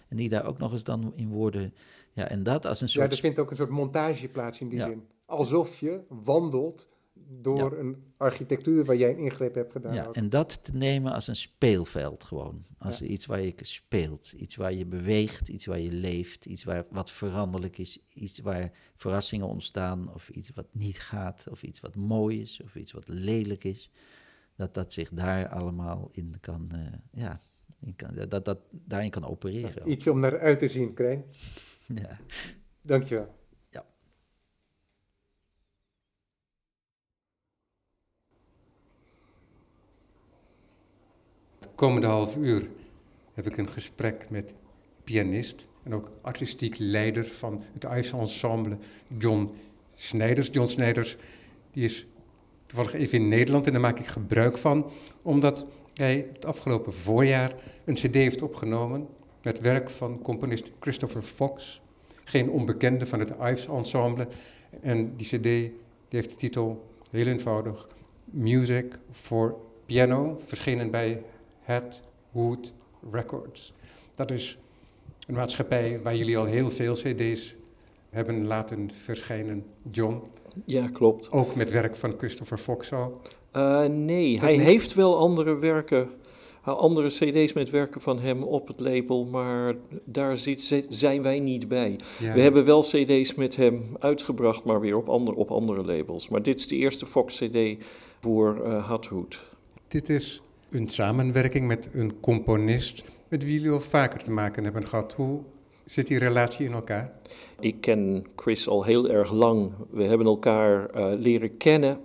S2: en die daar ook nog eens dan in woorden. Ja, en dat als een soort.
S1: Ja, er vindt ook een soort montage plaats in die zin. Alsof je wandelt door een architectuur waar jij een ingreep hebt gedaan.
S2: Ja, en dat te nemen als een speelveld gewoon. Als iets waar je speelt, iets waar je beweegt, iets waar je leeft, iets waar, wat veranderlijk is, iets waar verrassingen ontstaan of iets wat niet gaat, of iets wat mooi is, of iets wat lelijk is. Dat dat zich daar allemaal in kan, uh, ja, in kan, dat dat daarin kan opereren.
S1: iets om naar uit te zien, Krijn. ja. Dankjewel. Komende half uur heb ik een gesprek met pianist en ook artistiek leider van het Ives Ensemble, John Snijders. John Snijders die is toevallig even in Nederland en daar maak ik gebruik van, omdat hij het afgelopen voorjaar een cd heeft opgenomen met werk van componist Christopher Fox, geen onbekende van het Ives Ensemble. En die cd die heeft de titel, heel eenvoudig, Music for Piano, verschenen bij Wood Records. Dat is een maatschappij waar jullie al heel veel CD's hebben laten verschijnen, John.
S3: Ja, klopt.
S1: Ook met werk van Christopher Fox al?
S3: Uh, nee, hij heeft wel andere werken, uh, andere CD's met werken van hem op het label, maar daar zit, zijn wij niet bij. We hebben wel CD's met hem uitgebracht, maar weer op, ander, op andere labels. Maar dit is de eerste Fox CD voor uh, Hathood.
S1: Dit is een samenwerking met een componist met wie jullie al vaker te maken hebben gehad. Hoe zit die relatie in elkaar?
S3: Ik ken Chris al heel erg lang. We hebben elkaar uh, leren kennen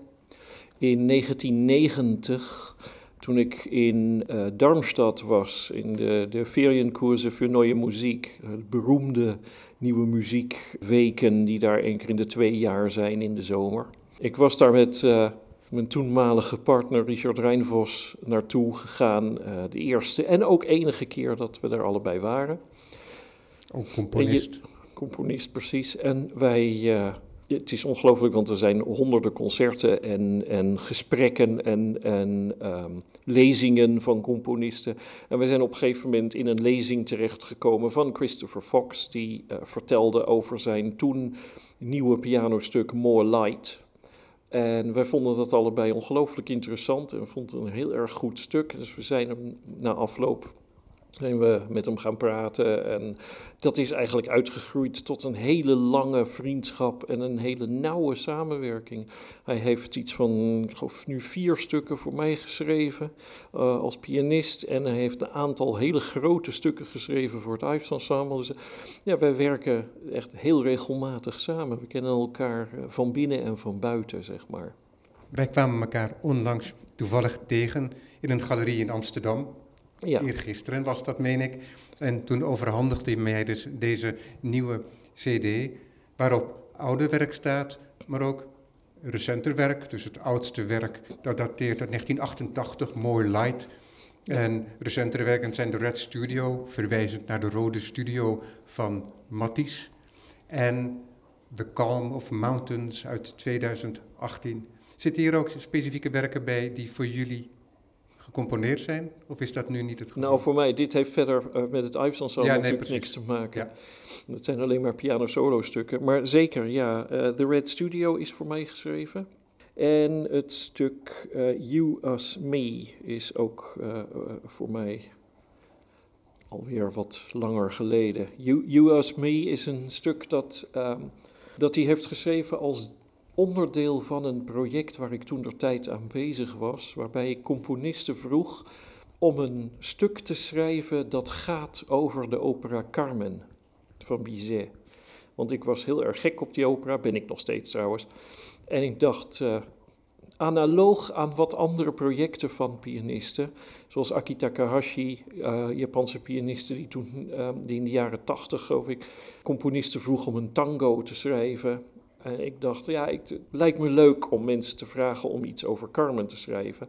S3: in 1990 toen ik in uh, Darmstadt was, in de, de voor Neue Muziek, beroemde nieuwe muziekweken die daar één keer in de twee jaar zijn in de zomer. Ik was daar met mijn toenmalige partner Richard Rijnvos naartoe gegaan, uh, de eerste en ook enige keer dat we daar allebei waren.
S1: Ook componist.
S3: Je, componist, precies. En wij het is ongelooflijk, want er zijn honderden concerten en, en gesprekken en, en ehm, lezingen van componisten. En we zijn op een gegeven moment in een lezing terechtgekomen van Christopher Fox, die uh, vertelde over zijn toen nieuwe pianostuk More Light. En wij vonden dat allebei ongelooflijk interessant en vonden het een heel erg goed stuk. Dus we zijn hem na afloop zijn we met hem gaan praten. En dat is eigenlijk uitgegroeid tot een hele lange vriendschap en een hele nauwe samenwerking. Hij heeft iets van, ik geloof nu vier stukken voor mij geschreven uh, als pianist. En hij heeft een aantal hele grote stukken geschreven voor het Ives Ensemble. Dus ja, wij werken echt heel regelmatig samen. We kennen elkaar eh, van binnen en van buiten, zeg maar.
S1: Wij kwamen elkaar onlangs toevallig tegen in een galerie in Amsterdam. Ja. Eergisteren was dat, meen ik. En toen overhandigde hij mij dus deze nieuwe CD, waarop oude werk staat, maar ook recenter werk. Dus het oudste werk, dat dateert uit 1988, More Light. En recentere werken zijn de Red Studio, verwijzend naar de Rode Studio van Matisse. En The Calm of Mountains uit 2018. Zitten hier ook specifieke werken bij die voor jullie gecomponeerd zijn? Of is dat nu niet het geval?
S3: Nou, voor mij, dit heeft verder uh, met het Ives Ensemble ja, natuurlijk niks te maken. Ja. Het zijn alleen maar piano-solo-stukken. Maar zeker, ja, uh, The Red Studio is voor mij geschreven. En het stuk uh, You, Us, Me is ook voor mij alweer wat langer geleden. You, you Us, Me is een stuk dat, um, dat hij heeft geschreven als onderdeel van een project waar ik toen de tijd aan bezig was, waarbij ik componisten vroeg om een stuk te schrijven dat gaat over de opera Carmen van Bizet. Want ik was heel erg gek op die opera, ben ik nog steeds trouwens. En ik dacht, uh, analoog aan wat andere projecten van pianisten, zoals Aki Takahashi, uh, Japanse pianisten die toen, uh, die in de jaren tachtig geloof ik, componisten vroeg om een tango te schrijven. En ik dacht, ja, ik, het lijkt me leuk om mensen te vragen om iets over Carmen te schrijven.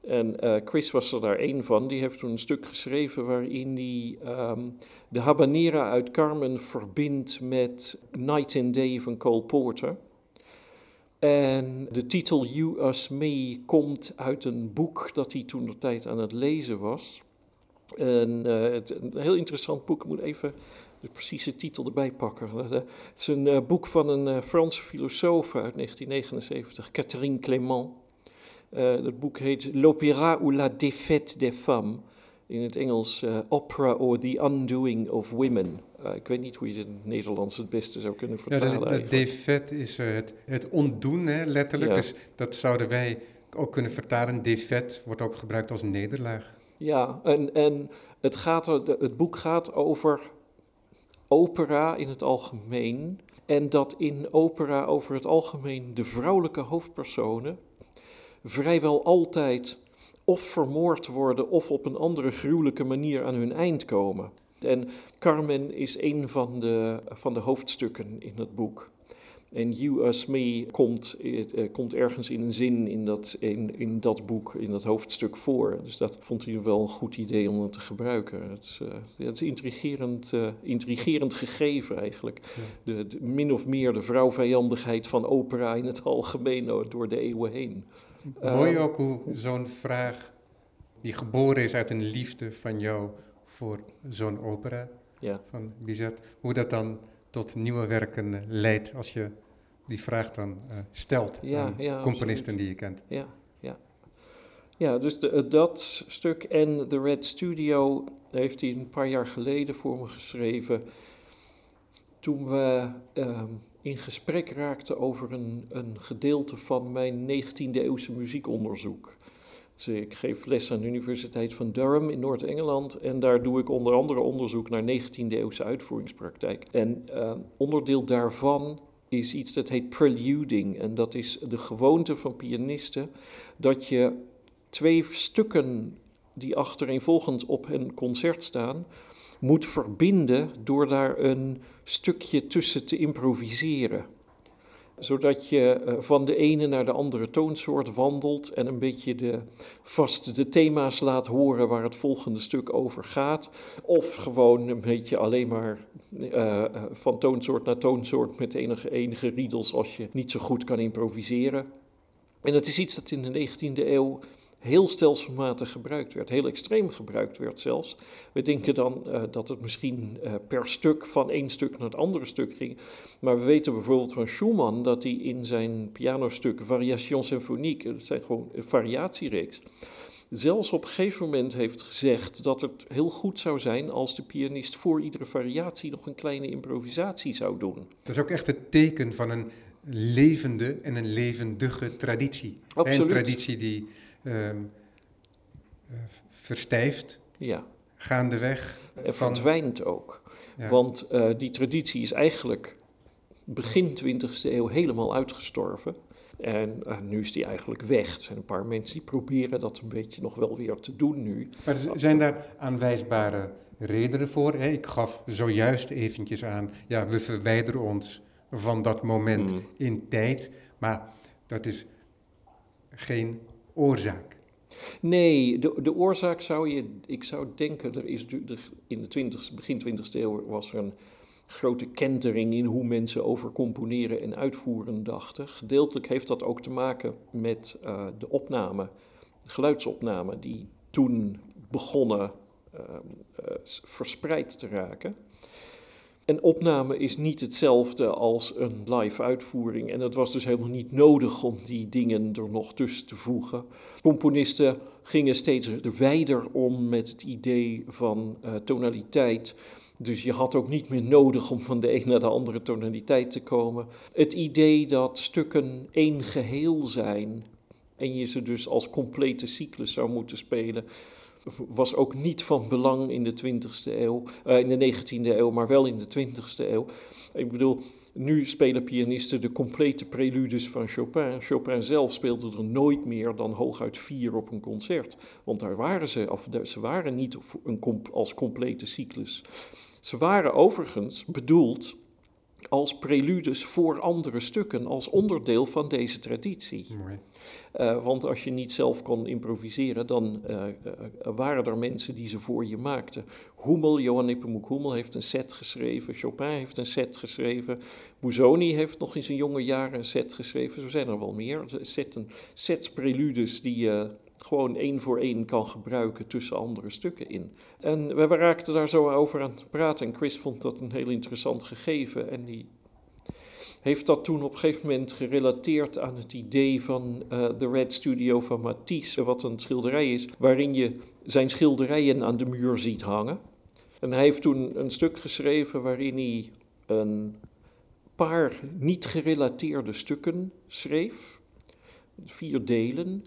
S3: En uh, Chris was er daar één van. Die heeft toen een stuk geschreven waarin hij um, de habanera uit Carmen verbindt met Night and Day van Cole Porter. En de titel You Us Me komt uit een boek dat hij toen de tijd aan het lezen was. En, uh, het, een heel interessant boek, ik moet even de precieze titel erbij pakken. Het is een uh, boek van een uh, Franse filosoof uit 1979, Catherine Clément. Dat boek heet L'Opéra ou la défaite des femmes. In het Engels Opera or the Undoing of Women. ik weet niet hoe je het in het Nederlands het beste zou kunnen vertalen.
S1: Ja, de, défaite is het, het ontdoen, hè, letterlijk. Dus dat zouden wij ook kunnen vertalen. Défaite wordt ook gebruikt als nederlaag.
S3: Ja, en, en het, gaat, het boek gaat over opera in het algemeen. En dat in opera over het algemeen de vrouwelijke hoofdpersonen vrijwel altijd of vermoord worden of op een andere gruwelijke manier aan hun eind komen. En Carmen is een van de, van de hoofdstukken in het boek. En You Us Me komt, uh, komt ergens in een zin in dat, in, in dat boek, in dat hoofdstuk voor. Dus dat vond hij wel een goed idee om dat te gebruiken. Het is, uh, het is intrigerend, uh, intrigerend gegeven eigenlijk. De, de, min of meer de vrouwvijandigheid van opera in het algemeen door de eeuwen heen.
S1: Mooi ook hoe zo'n vraag, die geboren is uit een liefde van jou voor zo'n opera ja. van Bizet, hoe dat dan tot nieuwe werken leidt als je die vraag dan uh, stelt ja, aan ja, componisten die je kent.
S3: Ja, ja. ja dus de, eh, dat stuk en The Red Studio heeft hij een paar jaar geleden voor me geschreven. Toen we uh, in gesprek raakten over een, een gedeelte van mijn 19e eeuwse muziekonderzoek. Dus ik geef les aan de Universiteit van Durham in Noord-Engeland en daar doe ik onder andere onderzoek naar 19e eeuwse uitvoeringspraktijk. En uh, onderdeel daarvan is iets dat heet preluding. En dat is de gewoonte van pianisten dat je twee stukken die achtereenvolgend op een concert staan, moet verbinden door daar een stukje tussen te improviseren. Zodat je eh, van de ene naar de andere toonsoort wandelt en een beetje de, vast de thema's laat horen waar het volgende stuk over gaat. Of gewoon een beetje alleen maar uh, van toonsoort naar toonsoort met enige, enige riedels als je niet zo goed kan improviseren. En dat is iets dat in de 19e eeuw heel stelselmatig gebruikt werd, heel extreem gebruikt werd zelfs. We denken dan uh, dat het misschien uh, per stuk van één stuk naar het andere stuk ging. Maar we weten bijvoorbeeld van Schumann dat hij in zijn pianostuk Variation Symphonique, dat zijn gewoon een variatiereeks, zelfs op een gegeven moment heeft gezegd dat het heel goed zou zijn als de pianist voor iedere variatie nog een kleine improvisatie zou doen.
S1: Dat is ook echt het teken van een levende en een levendige traditie.
S3: Absoluut.
S1: Een traditie die um, uh, verstijft,
S3: ja.
S1: gaandeweg.
S3: En van... verdwijnt ook. Ja. Want uh, die traditie is eigenlijk begin 20e eeuw helemaal uitgestorven. En uh, nu is die eigenlijk weg. Er zijn een paar mensen die proberen dat een beetje nog wel weer te doen nu.
S1: Maar zijn daar aanwijsbare redenen voor? Hè? Ik gaf zojuist eventjes aan, ja, we verwijderen ons van dat moment mm. in tijd. Maar dat is geen oorzaak?
S3: Nee, de, de oorzaak zou je, ik zou denken, er is in de 20, begin 20e eeuw was er een grote kentering in hoe mensen over componeren en uitvoeren dachten. Gedeeltelijk heeft dat ook te maken met uh, de opname, geluidsopname, die toen begonnen uh, uh, verspreid te raken. Een opname is niet hetzelfde als een live uitvoering. En het was dus helemaal niet nodig om die dingen er nog tussen te voegen. Componisten gingen steeds wijder om met het idee van uh, tonaliteit. Dus je had ook niet meer nodig om van de een naar de andere tonaliteit te komen. Het idee dat stukken één geheel zijn en je ze dus als complete cyclus zou moeten spelen, was ook niet van belang in de 20e eeuw, uh, in de 19e eeuw, maar wel in de 20e eeuw. Ik bedoel, nu spelen pianisten de complete preludes van Chopin. Chopin zelf speelde er nooit meer dan hooguit vier op een concert. Want daar waren ze, of ze waren niet een, als complete cyclus. Ze waren overigens bedoeld als preludes voor andere stukken, als onderdeel van deze traditie. Uh, want als je niet zelf kon improviseren, dan uh, uh, waren er mensen die ze voor je maakten. Hummel, Johan Nepomuk Hummel heeft een set geschreven, Chopin heeft een set geschreven, Busoni heeft nog in zijn jonge jaren een set geschreven, zo zijn er wel meer. Setten, sets preludes die je gewoon één voor één kan gebruiken tussen andere stukken in. En we raakten daar zo over aan het praten en Chris vond dat een heel interessant gegeven en die heeft dat toen op een gegeven moment gerelateerd aan het idee van uh, The Red Studio van Matisse, wat een schilderij is, waarin je zijn schilderijen aan de muur ziet hangen. En hij heeft toen een stuk geschreven waarin hij een paar niet gerelateerde stukken schreef, vier delen,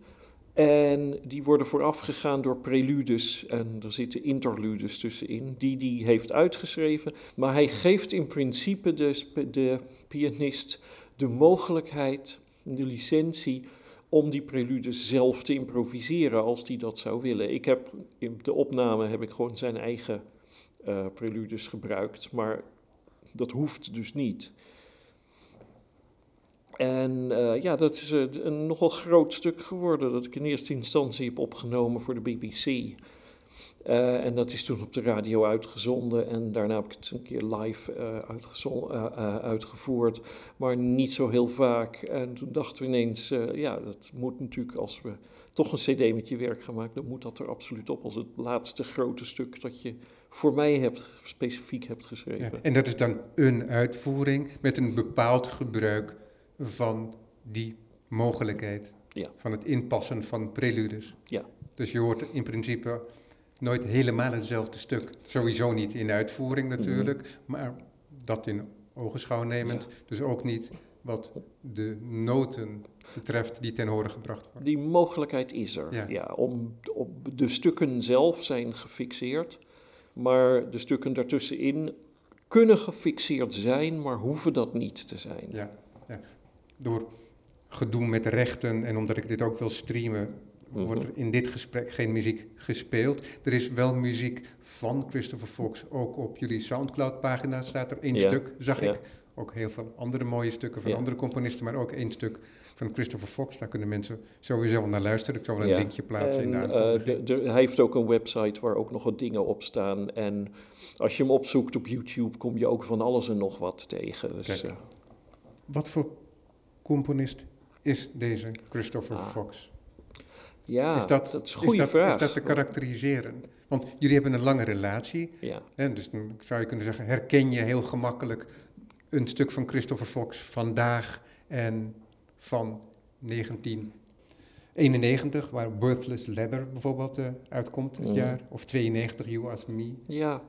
S3: en die worden voorafgegaan door preludes en er zitten interludes tussenin, die hij heeft uitgeschreven. Maar hij geeft in principe de, de pianist de mogelijkheid, de licentie, om die preludes zelf te improviseren als hij dat zou willen. Ik heb in de opname heb ik gewoon zijn eigen uh, preludes gebruikt, maar dat hoeft dus niet. En uh, ja, dat is een, een nogal groot stuk geworden dat ik in eerste instantie heb opgenomen voor de BBC. Uh, en dat is toen op de radio uitgezonden en daarna heb ik het een keer live uitgevoerd, maar niet zo heel vaak. En toen dachten we ineens, ja, dat moet natuurlijk als we toch een cd met je werk gaan maken, dan moet dat er absoluut op als het laatste grote stuk dat je voor mij hebt, specifiek hebt geschreven.
S1: En dat is dan een uitvoering met een bepaald gebruik van die mogelijkheid.
S3: Ja.
S1: Van het inpassen van preludes.
S3: Ja.
S1: Dus je hoort in principe nooit helemaal hetzelfde stuk. Sowieso niet in uitvoering natuurlijk, mm -hmm. maar dat in ogenschouw nemend. Ja. Dus ook niet wat de noten betreft die ten horen gebracht worden.
S3: Die mogelijkheid is er, ja. ja om, om, de stukken zelf zijn gefixeerd, maar de stukken daartussenin kunnen gefixeerd zijn, maar hoeven dat niet te zijn.
S1: Ja, ja door gedoe met rechten en omdat ik dit ook wil streamen, wordt
S3: Mhm.
S1: er in dit gesprek geen muziek gespeeld. Er is wel muziek van Christopher Fox. Ook op jullie Soundcloud-pagina staat er één
S3: Ja,
S1: stuk, zag
S3: ja.
S1: ik. Ook heel veel andere mooie stukken van
S3: Ja.
S1: andere componisten, maar ook één stuk van Christopher Fox. Daar kunnen mensen sowieso naar luisteren. Ik zal wel een linkje plaatsen in de
S3: de- hij heeft ook een website waar ook nog wat dingen op staan. En als je hem opzoekt op YouTube, kom je ook van alles en nog wat tegen. Dus, eh,
S1: Wat voor componist is deze Christopher
S3: Ah,
S1: Fox?
S3: ja,
S1: is dat,
S3: is een goede
S1: dat,
S3: vraag.
S1: Is dat te karakteriseren? Want jullie hebben een lange relatie.
S3: Ja.
S1: Hè, dus dan zou je kunnen zeggen, herken je heel gemakkelijk een stuk van Christopher Fox vandaag en van 1991, waar Worthless Leather bijvoorbeeld eh, uitkomt het jaar, of 92, You As Me.
S3: Ja,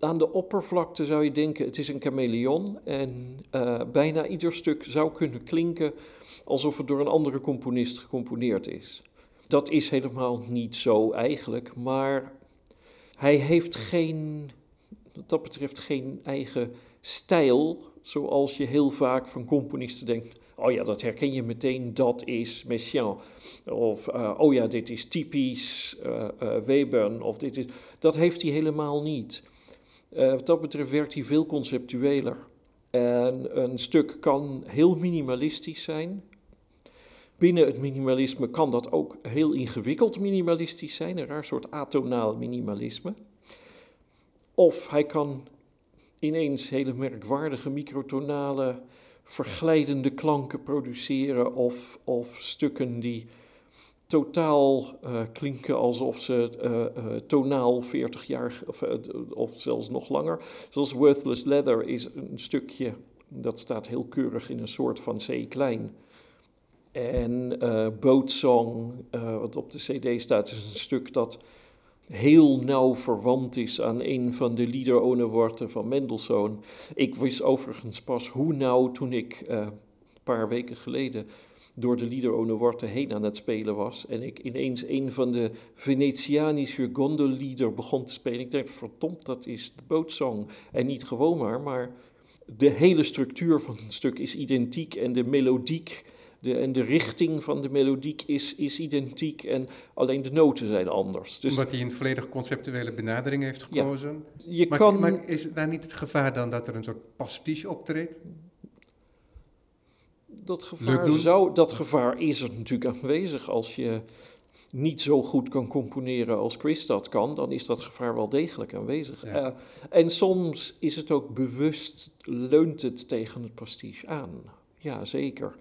S3: aan de oppervlakte zou je denken, het is een chameleon. En eh, bijna ieder stuk zou kunnen klinken alsof het door een andere componist gecomponeerd is. Dat is helemaal niet zo eigenlijk, maar hij heeft geen, wat dat betreft, geen eigen stijl, zoals je heel vaak van componisten denkt. Oh ja, dat herken je meteen, dat is Messiaen. Of, eh, oh ja, dit is typisch eh eh, Webern. Of dit is... Dat heeft hij helemaal niet. Eh, wat dat betreft werkt hij veel conceptueler. En een stuk kan heel minimalistisch zijn. Binnen het minimalisme kan dat ook heel ingewikkeld minimalistisch zijn, een raar soort atonaal minimalisme. Of hij kan ineens hele merkwaardige microtonale verglijdende klanken produceren of, of stukken die totaal eh, klinken alsof ze eh, tonaal 40 jaar of, of zelfs nog langer. Zoals Worthless Leather is een stukje, dat staat heel keurig in een soort van C-klein. En Boatsong, eh, wat op de CD staat, is een stuk dat heel nauw verwant is aan een van de liederoneworten van Mendelssohn. Ik wist overigens pas hoe nauw toen ik een paar weken geleden door de liederoneworten heen aan het spelen was. En ik ineens een van de Venetianische gondellieder begon te spelen. Ik dacht, verdomd, dat is de Boatsong. En niet gewoon maar, maar de hele structuur van het stuk is identiek en de melodiek de, en de richting van de melodiek is, is identiek en alleen de noten zijn anders. Dus
S1: Omdat hij een volledig conceptuele benadering heeft
S3: Ja.
S1: gekozen.
S3: je
S1: Maar,
S3: kan...
S1: maar is daar niet het gevaar dan dat er een soort pastiche optreedt?
S3: Dat gevaar, zou, dat gevaar is er natuurlijk aanwezig. Als je niet zo goed kan componeren als Chris dat kan, dan is dat gevaar wel degelijk aanwezig.
S1: Ja.
S3: Eh, en soms is het ook bewust, leunt het tegen het pastiche aan. Ja, zeker.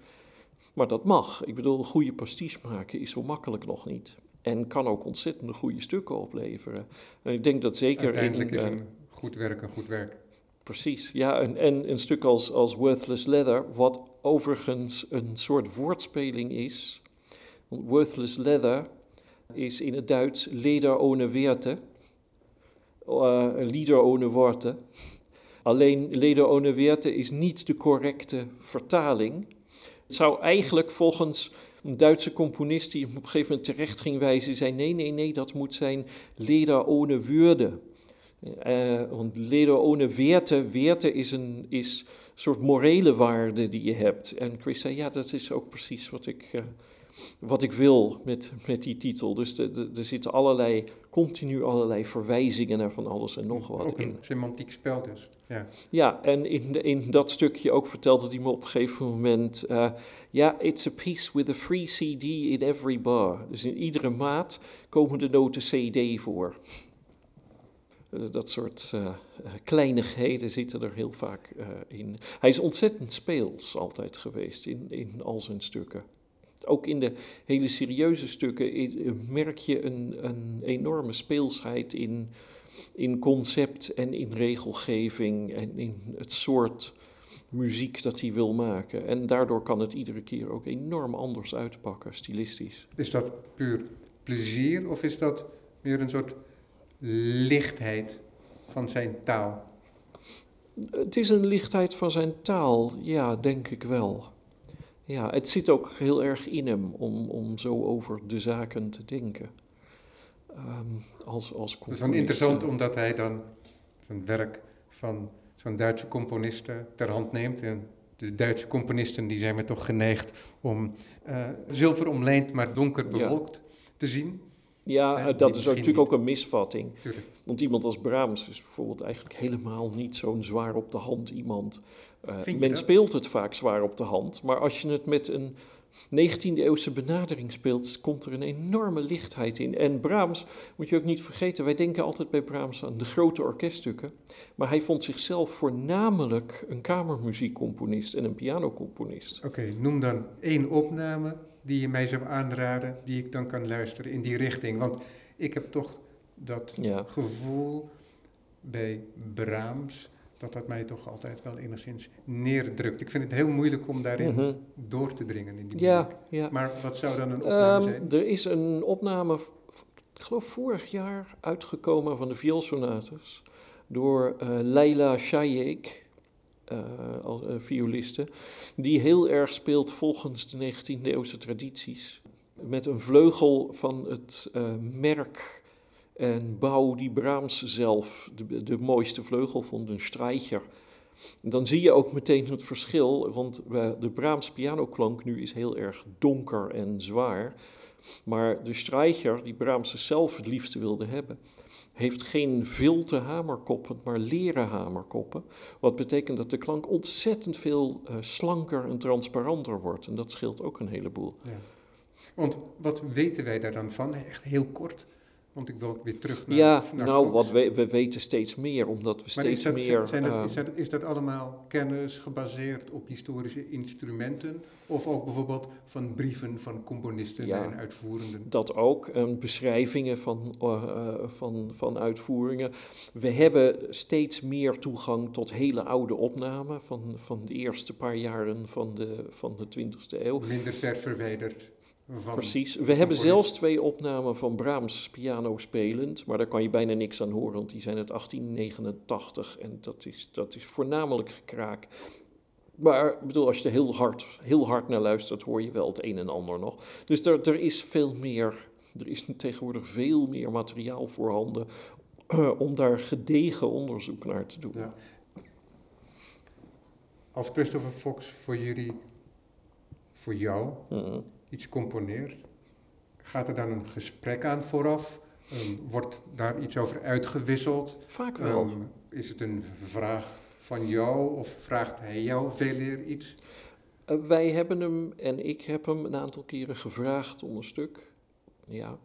S3: Maar dat mag. Ik bedoel, een goede pastiche maken is zo makkelijk nog niet. En kan ook ontzettend goede stukken opleveren. En ik denk dat zeker
S1: Uiteindelijk
S3: in...
S1: is
S3: eh,
S1: een goed werk een goed werk.
S3: Precies, ja, en, en een stuk als, als Worthless Leather, wat overigens een soort woordspeling is. Worthless Leather is in het Duits Leder ohne Werte, uh, Lieder ohne Worte. Alleen Leder ohne Werte is niet de correcte vertaling. Het zou eigenlijk volgens een Duitse componist die op een gegeven moment terecht ging wijzen, zei nee, nee, nee, dat moet zijn Leder ohne Würde. Uh, want leder ohne Werte, Werte is een is soort morele waarde die je hebt. En Chris zei, ja, dat is ook precies wat ik, uh, wat ik wil met, met die titel. Dus de, de, er zitten allerlei, continu allerlei verwijzingen naar van alles en nog wat
S1: Ook een
S3: in.
S1: semantiek spel dus. Ja.
S3: Ja, en in, de, in dat stukje ook vertelde hij me op een gegeven moment... uh, ja, it's a piece with a free CD in every bar. Dus in iedere maat komen de noten CD voor. Dat soort uh, kleinigheden zitten er heel vaak uh, in. Hij is ontzettend speels altijd geweest in, in al zijn stukken. Ook in de hele serieuze stukken merk je een, een enorme speelsheid in, in concept en in regelgeving en in het soort muziek dat hij wil maken. En daardoor kan het iedere keer ook enorm anders uitpakken, stilistisch.
S1: Is dat puur plezier of is dat meer een soort lichtheid van zijn taal?
S3: Het is een lichtheid van zijn taal, ja, denk ik wel. Ja, het zit ook heel erg in hem om, om zo over de zaken te denken. Um, als, als
S1: Dat is dan interessant omdat hij dan zijn werk van zo'n Duitse componist ter hand neemt. En de Duitse componisten die zijn me toch geneigd om uh, zilver omlijnd, maar donker bewolkt. Ja. te zien.
S3: Ja, eh, dat is natuurlijk ook een misvatting.
S1: Tuurlijk.
S3: Want iemand als Brahms is bijvoorbeeld eigenlijk helemaal niet zo'n zwaar op de hand iemand.
S1: Je
S3: men
S1: dat?
S3: speelt het vaak zwaar op de hand, maar als je het met een 19e-eeuwse benadering speelt, komt er een enorme lichtheid in. En Brahms, moet je ook niet vergeten, wij denken altijd bij Brahms aan de grote orkeststukken, maar hij vond zichzelf voornamelijk een kamermuziekcomponist en een pianocomponist.
S1: Oké, noem dan één opname die je mij zou aanraden, die ik dan kan luisteren in die richting. Want ik heb toch dat
S3: Ja.
S1: gevoel bij Brahms, dat dat mij toch altijd wel enigszins neerdrukt. Ik vind het heel moeilijk om daarin
S3: Mhm.
S1: door te dringen in die
S3: Ja,
S1: muziek.
S3: ja.
S1: Maar wat zou dan een opname
S3: Ehm,
S1: zijn?
S3: er is een opname, ik geloof vorig jaar, uitgekomen van de vioolsonates door eh Leila Shayek, eh als eh, violiste, die heel erg speelt volgens de 19e-eeuwse tradities. Met een vleugel van het eh, merk en bouw die Brahms zelf de, de mooiste vleugel vond, een strijcher. Dan zie je ook meteen het verschil, want de Brahms pianoklank nu is heel erg donker en zwaar. Maar de strijcher, die Brahms zelf het liefste wilde hebben, heeft geen vilte hamerkoppen, maar leren hamerkoppen. Wat betekent dat de klank ontzettend veel eh, slanker en transparanter wordt. En dat scheelt ook een heleboel.
S1: Ja. Want wat weten wij daar dan van? Echt heel kort. Want ik wil ook weer terug naar
S3: ja,
S1: naar
S3: nou,
S1: Fox.
S3: wat we, we weten steeds meer, omdat we
S1: Maar
S3: steeds
S1: is dat,
S3: meer...
S1: zijn dat,
S3: eh,
S1: is, dat, is dat allemaal kennis gebaseerd op historische instrumenten? Of ook bijvoorbeeld van brieven van componisten
S3: Ja.
S1: en uitvoerenden?
S3: Dat ook, en beschrijvingen van, eh, eh, van, van uitvoeringen. We hebben steeds meer toegang tot hele oude opnamen van, van de eerste paar jaren van de, van de 20e eeuw.
S1: Minder ver verwijderd van...
S3: Precies. We hebben zelfs twee opnamen van Brahms piano spelend, maar daar kan je bijna niks aan horen, want die zijn uit 1889 en dat is, dat is voornamelijk gekraak. Maar ik bedoel, als je er heel hard, heel hard naar luistert, hoor je wel het een en ander nog. Dus er, er is veel meer, er is tegenwoordig veel meer materiaal voorhanden om daar gedegen onderzoek naar te doen.
S1: Ja. Als Christopher Fox voor jullie, voor jou,
S3: Mhm.
S1: Iets componeert, gaat er dan een gesprek aan vooraf? Ehm, wordt daar iets over uitgewisseld?
S3: Vaak wel.
S1: Ehm, is het een vraag van jou of vraagt hij jou veel eer iets?
S3: Eh, wij hebben hem en ik heb hem een aantal keren gevraagd om een stuk. Ja.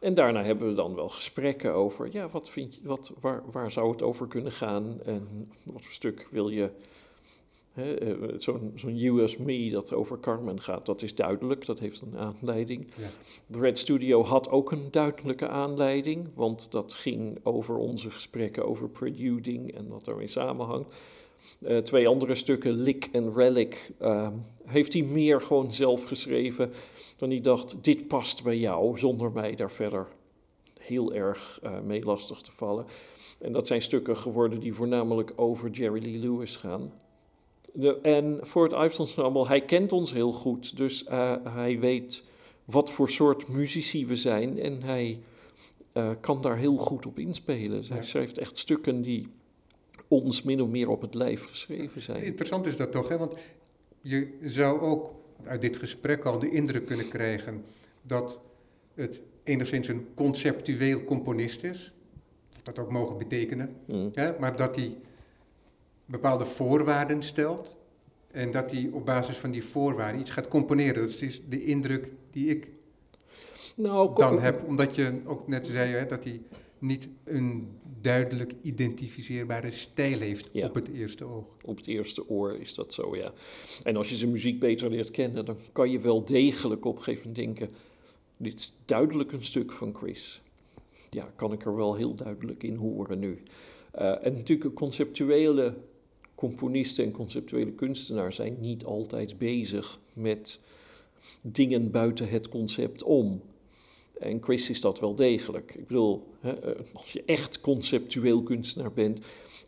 S3: En daarna hebben we dan wel gesprekken over, ja, wat vind je, wat, waar, waar zou het over kunnen gaan en wat voor stuk wil je. Eh, Zo'n US Me dat over Carmen gaat, dat is duidelijk, dat heeft een aanleiding.
S1: Ja.
S3: De Red Studio had ook een duidelijke aanleiding, want dat ging over onze gesprekken over preluding en wat daarmee samenhangt. Eh, twee andere stukken, Lick en Relic, eh, heeft hij meer gewoon zelf geschreven dan hij dacht, dit past bij jou, zonder mij daar verder heel erg eh, mee lastig te vallen. En dat zijn stukken geworden die voornamelijk over Jerry Lee Lewis gaan. De, en voor het Ensemble, hij kent ons heel goed, dus eh, hij weet wat voor soort muzici we zijn en hij eh, kan daar heel goed op inspelen. Dus Hij schrijft echt stukken die ons min of meer op het lijf geschreven zijn.
S1: Interessant is dat toch, hè? want je zou ook uit dit gesprek al de indruk kunnen krijgen dat het enigszins een conceptueel componist is. Wat dat ook mogen betekenen.
S3: Mm.
S1: Hè? Maar dat hij bepaalde voorwaarden stelt en dat hij op basis van die voorwaarden iets gaat componeren. Dat is de indruk die ik
S3: Nou,
S1: dan heb. Omdat je ook net zei hè, dat hij niet een duidelijk identificeerbare stijl heeft
S3: Ja.
S1: op het eerste oog.
S3: Op het eerste oor is dat zo, ja. En als je zijn muziek beter leert kennen, dan kan je wel degelijk op een gegeven moment denken: dit is duidelijk een stuk van Chris. Ja, kan ik er wel heel duidelijk in horen nu. Eh, en natuurlijk, conceptuele componisten en conceptuele kunstenaars zijn niet altijd bezig met dingen buiten het concept om. En Chris is dat wel degelijk. Ik bedoel, eh, als je echt conceptueel kunstenaar bent,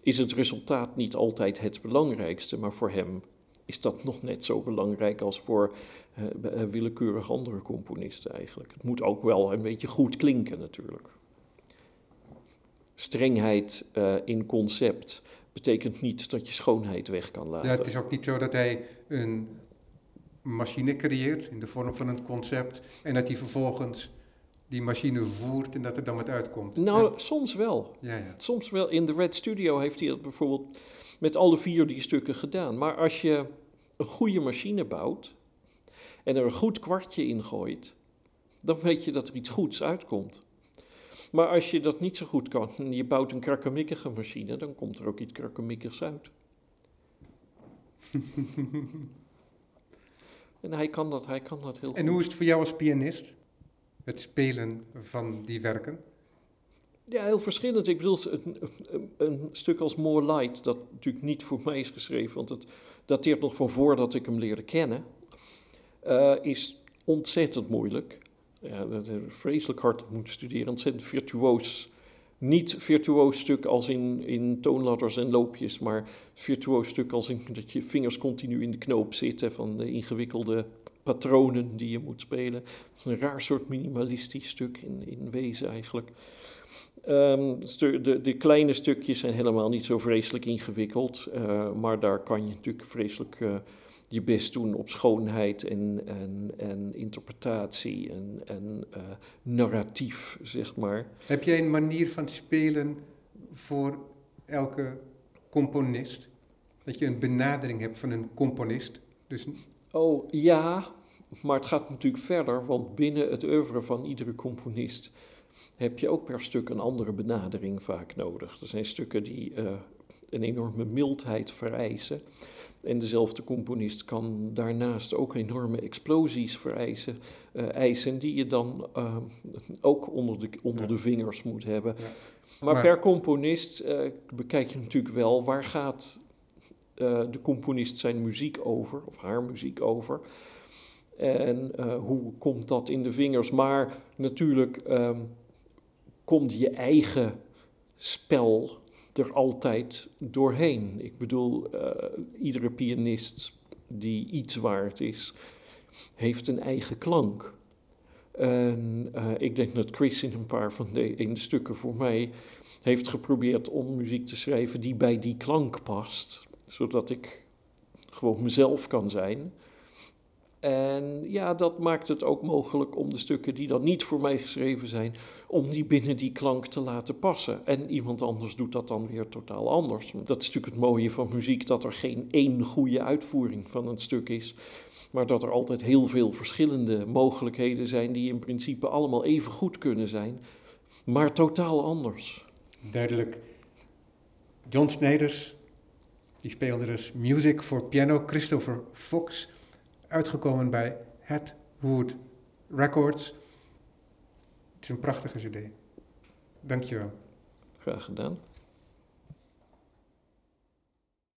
S3: is het resultaat niet altijd het belangrijkste, maar voor hem is dat nog net zo belangrijk als voor eh, eh, willekeurig andere componisten eigenlijk. Het moet ook wel een beetje goed klinken natuurlijk. Strengheid in concept betekent niet dat je schoonheid weg kan laten.
S1: Ja, het is ook niet zo dat hij een machine creëert in de vorm van een concept en dat hij vervolgens die machine voert en dat er dan wat uitkomt.
S3: Nou,
S1: En-
S3: soms wel.
S1: ja, ja.
S3: Soms wel. In de Red Studio heeft hij dat bijvoorbeeld met alle vier die stukken gedaan. Maar als je een goede machine bouwt en er een goed kwartje in gooit, dan weet je dat er iets goeds uitkomt. Maar als je dat niet zo goed kan en je bouwt een krakkemikkige machine, dan komt er ook iets krakkemikkigs uit. en hij kan dat, hij kan dat heel
S1: En
S3: goed.
S1: hoe is het voor jou als pianist? Het spelen van die werken?
S3: Ja, heel verschillend. Ik bedoel, een, een, een stuk als More Light, dat natuurlijk niet voor mij is geschreven, want het dateert nog van voordat ik hem leerde kennen, eh, is ontzettend moeilijk. Ja, dat vreselijk hard op moeten studeren, ontzettend virtuoos. Niet virtuoos stuk als in, in toonladders en loopjes, maar virtuoos stuk als in dat je vingers continu in de knoop zitten van de ingewikkelde patronen die je moet spelen. Het is een raar soort minimalistisch stuk in, in wezen eigenlijk. Ehm, de, de kleine stukjes zijn helemaal niet zo vreselijk ingewikkeld, eh, maar daar kan je natuurlijk vreselijk eh, je best doen op schoonheid en, en, en interpretatie en, en eh, narratief, zeg maar.
S1: Heb jij een manier van spelen voor elke componist? Dat je een benadering hebt van een componist? Dus
S3: Oh ja, maar het gaat natuurlijk verder, want binnen het oeuvre van iedere componist heb je ook per stuk een andere benadering vaak nodig. Er zijn stukken die eh, een enorme mildheid vereisen. En dezelfde componist kan daarnaast ook enorme explosies vereisen, eh, eisen, die je dan eh, ook onder de, onder
S1: Ja.
S3: de vingers moet hebben.
S1: Ja.
S3: Maar,
S1: Maar-
S3: per componist eh, bekijk je natuurlijk wel waar gaat de componist zijn muziek over, of haar muziek over. En hoe komt dat in de vingers? Maar natuurlijk ehm, komt je eigen spel er altijd doorheen. Ik bedoel, eh, iedere pianist die iets waard is, heeft een eigen klank. En eh, ik denk dat Chris in een paar van de, in de stukken voor mij heeft geprobeerd om muziek te schrijven die bij die klank past, zodat ik gewoon mezelf kan zijn. En ja, dat maakt het ook mogelijk om de stukken die dan niet voor mij geschreven zijn, om die binnen die klank te laten passen. En iemand anders doet dat dan weer totaal anders. Dat is natuurlijk het mooie van muziek, dat er geen één goede uitvoering van een stuk is, maar dat er altijd heel veel verschillende mogelijkheden zijn die in principe allemaal even goed kunnen zijn, maar totaal anders.
S1: duidelijk. John Snyders, die speelde dus Music for Piano. Christopher Fox, uitgekomen bij Hatwood Records. Het is een prachtige cd. Dankjewel.
S3: Graag gedaan.